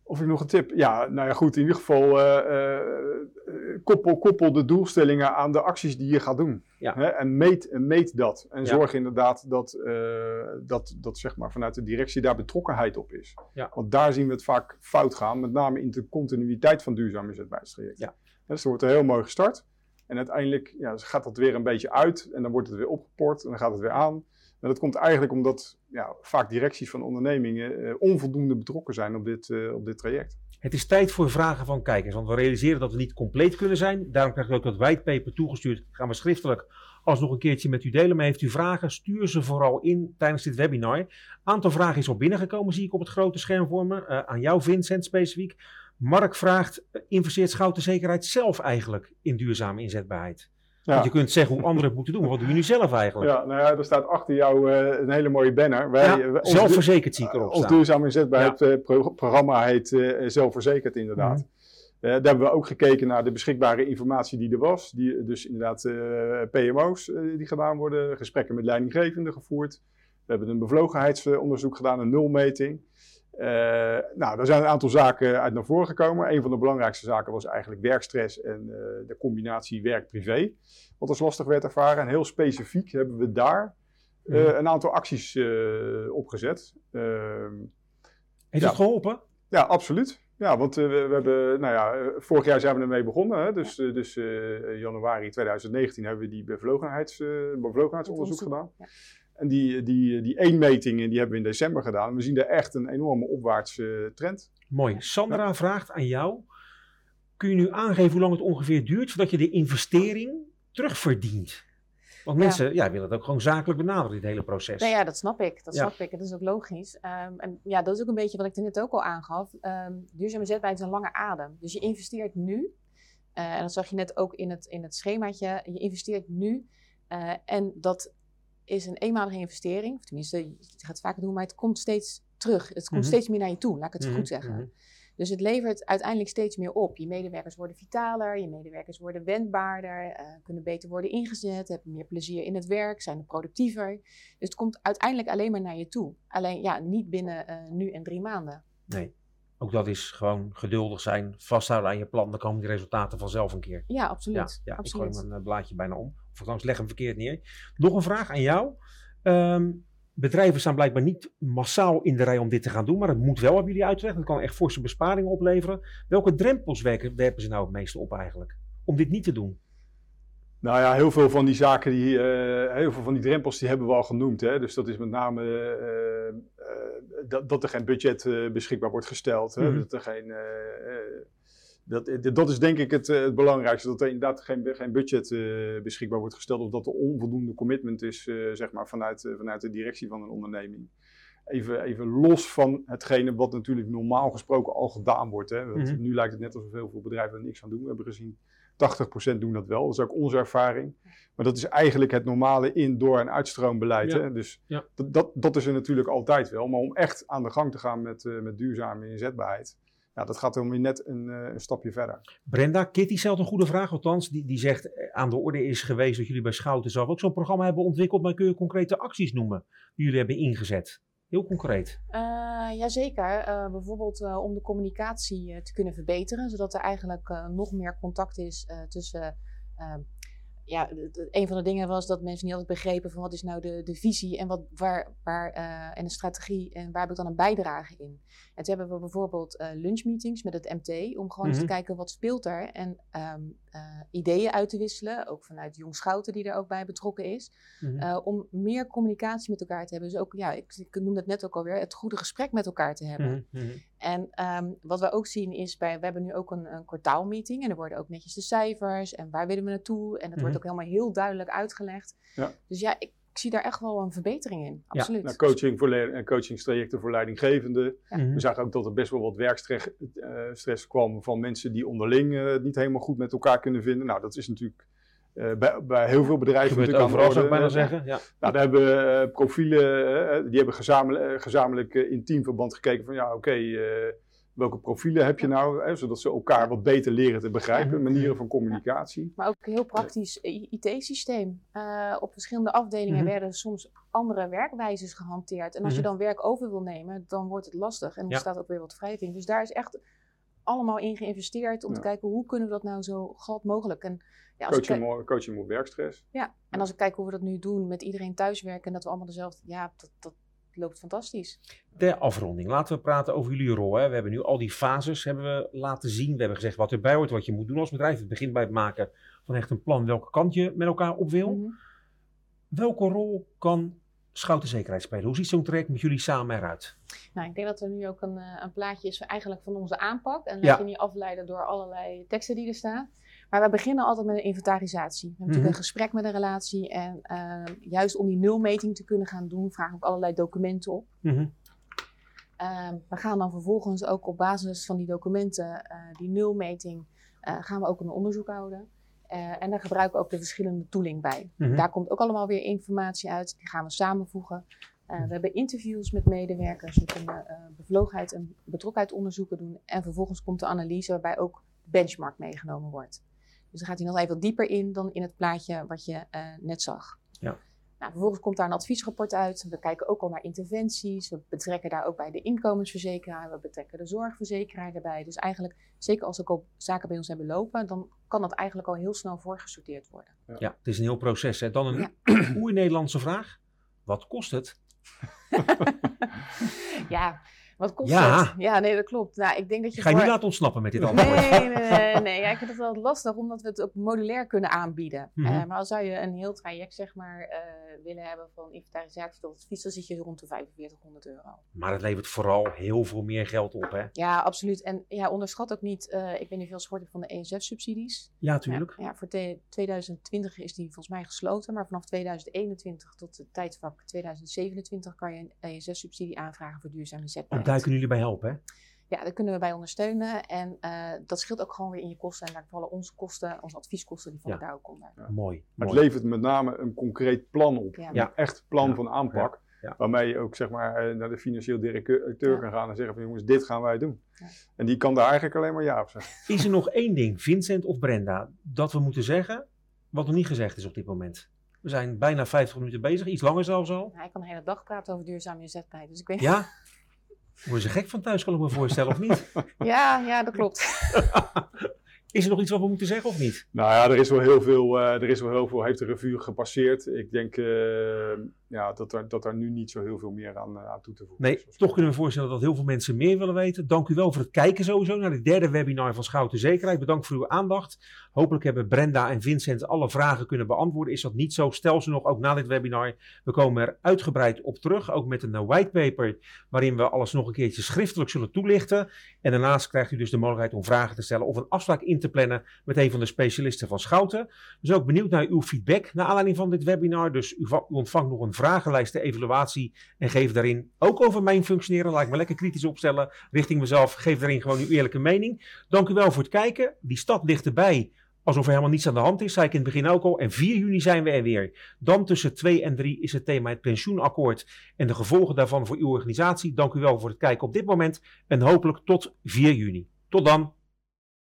Of ik nog een tip? Ja, nou ja, goed. In ieder geval uh, koppel, koppel de doelstellingen aan de acties die je gaat doen. Ja. Hè? En, meet, en meet dat. En zorg inderdaad dat, uh, dat, dat zeg maar vanuit de directie daar betrokkenheid op is. Ja. Want daar zien we het vaak fout gaan. Met name in de continuïteit van duurzaam inzetbaarheidstraject. Ja. Dus er wordt er heel mooi gestart. En uiteindelijk ja, gaat dat weer een beetje uit. En dan wordt het weer opgeport. En dan gaat het weer aan. En dat komt eigenlijk omdat ja, vaak directies van ondernemingen eh, onvoldoende betrokken zijn op dit, eh, op dit traject. Het is tijd voor vragen van kijkers, want we realiseren dat we niet compleet kunnen zijn. Daarom krijgt u ook dat whitepaper toegestuurd. Gaan we schriftelijk alsnog een keertje met u delen. Maar heeft u vragen, stuur ze vooral in tijdens dit webinar. Aantal vragen is al binnengekomen, zie ik op het grote scherm voor me. Uh, aan jou Vincent specifiek. Mark vraagt, investeert Schouten Zekerheid zelf eigenlijk in duurzame inzetbaarheid? Want je kunt zeggen hoe anderen het moeten doen. Wat doe je nu zelf eigenlijk? Ja, nou ja, er staat achter jou uh, een hele mooie banner. Wij, ja, zelfverzekerd zie ik erop Ons duurzaam inzetbaarheid ja. pro programma heet uh, Zelfverzekerd inderdaad. Mm daar hebben we ook gekeken naar de beschikbare informatie die er was. Die, dus inderdaad PMO's die gedaan worden, gesprekken met leidinggevenden gevoerd. We hebben een bevlogenheidsonderzoek gedaan, een nulmeting. Uh, nou, er zijn een aantal zaken uit naar voren gekomen. Een van de belangrijkste zaken was eigenlijk werkstress en uh, de combinatie werk-privé. Wat als lastig werd ervaren. En heel specifiek hebben we daar uh, een aantal acties opgezet. Ehm, Heeft het geholpen? Ja, absoluut. Ja, want we, we, hebben, nou ja, vorig jaar zijn we ermee begonnen. Hè? Dus, ja. dus januari 2019 hebben we die bevlogenheids, bevlogenheidsonderzoek gedaan. Ja. En die, die, die eenmetingen die hebben we in december gedaan. We zien daar echt een enorme opwaartse trend. Mooi. Sandra vraagt aan jou. Kun je nu aangeven hoe lang het ongeveer duurt voordat je de investering terugverdient? Want mensen ja. willen het ook gewoon zakelijk benaderen, dit hele proces. Nou ja, dat snap ik. Dat snap ik. Dat is ook logisch. Um, en ja, dat is ook een beetje wat ik er net ook al aangaf. Um, duurzame zetbaarheid is een lange adem. Dus je investeert nu. Uh, en dat zag je net ook in het, in het schemaatje. Je investeert nu. Uh, en dat is een eenmalige investering. Of tenminste, je gaat het vaker doen, maar het komt steeds terug. Het komt mhm. steeds meer naar je toe, laat ik het mm goed zeggen. Mhm. Dus het levert uiteindelijk steeds meer op. Je medewerkers worden vitaler, je medewerkers worden wendbaarder, uh, kunnen beter worden ingezet, hebben meer plezier in het werk, zijn er productiever. Dus het komt uiteindelijk alleen maar naar je toe. Alleen ja, niet binnen uh, nu en drie maanden. Nee. Ook dat is gewoon geduldig zijn, vasthouden aan je plan. Dan komen die resultaten vanzelf een keer. Ja, absoluut. Ja, ja absoluut. ik gooi mijn blaadje bijna om. Of leg hem verkeerd neer. Nog een vraag aan jou. Um, bedrijven staan blijkbaar niet massaal in de rij om dit te gaan doen. Maar het moet wel, hebben jullie uitgelegd. Dat kan echt forse besparingen opleveren. Welke drempels werken, werpen ze nou het meeste op eigenlijk? Om dit niet te doen? Nou ja, heel veel van die zaken, die, uh, heel veel van die drempels, die hebben we al genoemd. Hè? Dus dat is met name uh, uh, dat, dat, er geen budget beschikbaar wordt gesteld. Hè? Mm -hmm. Dat er geen dat, eh, dat is denk ik het, eh, het belangrijkste, dat er inderdaad geen, geen budget uh, beschikbaar wordt gesteld of dat er onvoldoende commitment is uh, zeg maar vanuit, uh, vanuit de directie van een onderneming. Even, even los van hetgene wat natuurlijk normaal gesproken al gedaan wordt. Hè. Want mm -hmm. Nu lijkt het net alsof heel veel bedrijven er niks aan doen. We hebben gezien 80% doen dat wel. Dat is ook onze ervaring. Maar dat is eigenlijk het normale in-, door- en uitstroombeleid. Ja. Hè? Dus ja. dat, dat, dat, is er natuurlijk altijd wel. Maar om echt aan de gang te gaan met, met duurzame inzetbaarheid ja, dat gaat dan weer net een, uh, een, stapje verder. Brenda, Kitty stelt een goede vraag, althans. Die, die zegt, eh, aan de orde is geweest dat jullie bij Schouten zelf ook zo'n programma hebben ontwikkeld. Maar kun je concrete acties noemen die jullie hebben ingezet? Heel concreet. Uh, jazeker. Uh, bijvoorbeeld uh, om de communicatie te kunnen verbeteren. Zodat er eigenlijk nog meer contact is tussen ja, een van de dingen was dat mensen niet altijd begrepen van wat is nou de, de visie en, wat, waar, waar, uh, en de strategie en waar heb ik dan een bijdrage in. En toen hebben we bijvoorbeeld uh, lunchmeetings met het MT om gewoon eens te mhm. kijken wat speelt er en um, uh, ideeën uit te wisselen, ook vanuit Jong Schouten die er ook bij betrokken is, mm om meer communicatie met elkaar te hebben. Dus ook, ja, ik, ik noemde het net ook alweer, het goede gesprek met elkaar te hebben. Mm -hmm. En um, wat we ook zien is, bij, we hebben nu ook een, een kwartaalmeeting en er worden ook netjes de cijfers en waar willen we naartoe en dat wordt ook helemaal heel duidelijk uitgelegd. Ja. Dus ja, ik, ik zie daar echt wel een verbetering in. Absoluut. Ja, nou, coaching voor en coachingstrajecten voor leidinggevenden. Ja. We zagen ook dat er best wel wat werkstress uh, kwam van mensen die onderling uh, niet helemaal goed met elkaar kunnen vinden. Nou, dat is natuurlijk bij, bij heel veel bedrijven Gebeurt natuurlijk overal, aan de zou ik bijna zeggen. Ja. Nou, daar hebben we eh, profielen, eh, die hebben gezamenlijk, gezamenlijk eh, in teamverband gekeken van ja, oké, eh, welke profielen heb je nou, hè, zodat ze elkaar wat beter leren te begrijpen, manieren van communicatie. Maar ook een heel praktisch IT-systeem. Eh, op verschillende afdelingen Mhm. werden soms andere werkwijzes gehanteerd. En als je Mhm. dan werk over wil nemen, dan wordt het lastig. En dan Ja. staat ook weer wat wrijving. Dus daar is echt allemaal in geïnvesteerd om Ja. te kijken hoe kunnen we dat nou zo glad mogelijk. En, ja, als Coaching, kijk- coaching op werkstress. ja, en als ik kijk hoe we dat nu doen met iedereen thuiswerken en dat we allemaal dezelfde, ja, dat, dat loopt fantastisch. Ter afronding, laten we praten over jullie rol. Hè. We hebben nu al die fases hebben we laten zien. We hebben gezegd wat erbij hoort, wat je moet doen als bedrijf. Het begint bij het maken van echt een plan welke kant je met elkaar op wil. Mhm. Welke rol kan Schouten Zekerheid spelen? Hoe ziet zo'n traject met jullie samen eruit? Nou, ik denk dat er nu ook een, eh, een plaatje is van, eigenlijk van onze aanpak. En Ja. laat je niet afleiden door allerlei teksten die er staan. Maar we beginnen altijd met een inventarisatie. We hebben natuurlijk Mhm. een gesprek met een relatie. En eh, juist om die nulmeting te kunnen gaan doen, vragen we ook allerlei documenten op. Mhm. Ehm, we gaan dan vervolgens ook op basis van die documenten, eh, die nulmeting, gaan we ook een onderzoek houden. Eh, en daar gebruiken we ook de verschillende tooling bij. Mhm. Daar komt ook allemaal weer informatie uit. Die gaan we samenvoegen. Eh, we hebben interviews met medewerkers. We kunnen eh bevlogenheid en betrokkenheid onderzoeken doen. En vervolgens komt de analyse waarbij ook de benchmark meegenomen wordt. Dus dan gaat hij nog even wat dieper in dan in het plaatje wat je net zag. Ja. Nou, vervolgens komt daar een adviesrapport uit. We kijken ook al naar interventies. We betrekken daar ook bij de inkomensverzekeraar. We betrekken de zorgverzekeraar erbij. Dus eigenlijk, zeker als ook al zaken bij ons hebben lopen, dan kan dat eigenlijk al heel snel voorgesorteerd worden. Ja, het is een heel proces. Hè. Dan een oer-Nederlandse vraag. Wat kost het? Ja, wat kost Ja. het? Ja, nee, dat klopt. Nou, ik denk dat je ga je voor- niet laten ontsnappen met dit antwoord. Nee, nee, nee, nee. Ja, ik vind het wel lastig, omdat we het ook modulair kunnen aanbieden. Mhm. Eh, maar als zou je een heel traject, zeg maar, eh, willen hebben van inventarisatie tot advies, dan zit je rond de 4500 euro. Maar het levert vooral heel veel meer geld op. Hè? Ja, absoluut. En ja, onderschat ook niet, eh, ik weet niet veel sport van de ESF-subsidies. Ja, tuurlijk. Ja, ja, voor te- 2020 is die volgens mij gesloten, maar vanaf 2021 tot het tijdvak 2027 kan je een ESF-subsidie aanvragen voor duurzame En zetbaarheid. daar kunnen jullie bij helpen. Hè? Ja, daar kunnen we bij ondersteunen. En eh, dat scheelt ook gewoon weer in je kosten. En daar vallen onze kosten, onze advieskosten, die vallen Ja. daar ook onder. Ja. Mooi. Maar het levert met name een concreet plan op. Ja. Een echt plan Ja. van aanpak. Ja. Waarmee je ook zeg maar, eh, naar de financieel directeur Ja. kan gaan en zeggen van jongens, dit gaan wij doen. Ja. En die kan daar eigenlijk alleen maar ja op zeggen. Is er nog één ding, Vincent of Brenda, dat we moeten zeggen, wat nog niet gezegd is op dit moment? We zijn bijna 50 minuten bezig, iets langer zelfs al. Hij kan de hele dag praten over duurzame inzetbaarheid. Dus ik weet Ja? Worden ze gek van thuis, kan ik me voorstellen, of niet? ja, ja, dat klopt. Is er nog iets wat we moeten zeggen of niet? Nou ja, er is wel heel veel, eh, er is wel heel veel, heeft de revue gepasseerd. Ik denk eh, ja, dat, er, dat er nu niet zo heel veel meer aan, eh, aan toe te voegen Nee, is. toch kunnen we voorstellen dat heel veel mensen meer willen weten. Dank u wel voor het kijken sowieso naar de derde webinar van Schouten Zekerheid. Bedankt voor uw aandacht. Hopelijk hebben Brenda en Vincent alle vragen kunnen beantwoorden. Is dat niet zo? Stel ze nog ook na dit webinar. We komen er uitgebreid op terug. Ook met een eh, whitepaper waarin we alles nog een keertje schriftelijk zullen toelichten. En daarnaast krijgt u dus de mogelijkheid om vragen te stellen of een afspraak in te plannen met een van de specialisten van Schouten. Zijn ook benieuwd naar uw feedback naar aanleiding van dit webinar. Dus u, u ontvangt nog vragenlijst evaluatie en geef daarin ook over mijn functioneren. Laat ik me lekker kritisch opstellen richting mezelf. Geef daarin gewoon uw eerlijke mening. Dank u wel voor het kijken. Die stad ligt erbij. Alsof er helemaal niets aan de hand is, zei ik in het begin ook al. En 4 juni zijn we er weer. Dan tussen 2 en 3 is het thema het pensioenakkoord en de gevolgen daarvan voor uw organisatie. Dank u wel voor het kijken op dit moment en hopelijk tot 4 juni. Tot dan.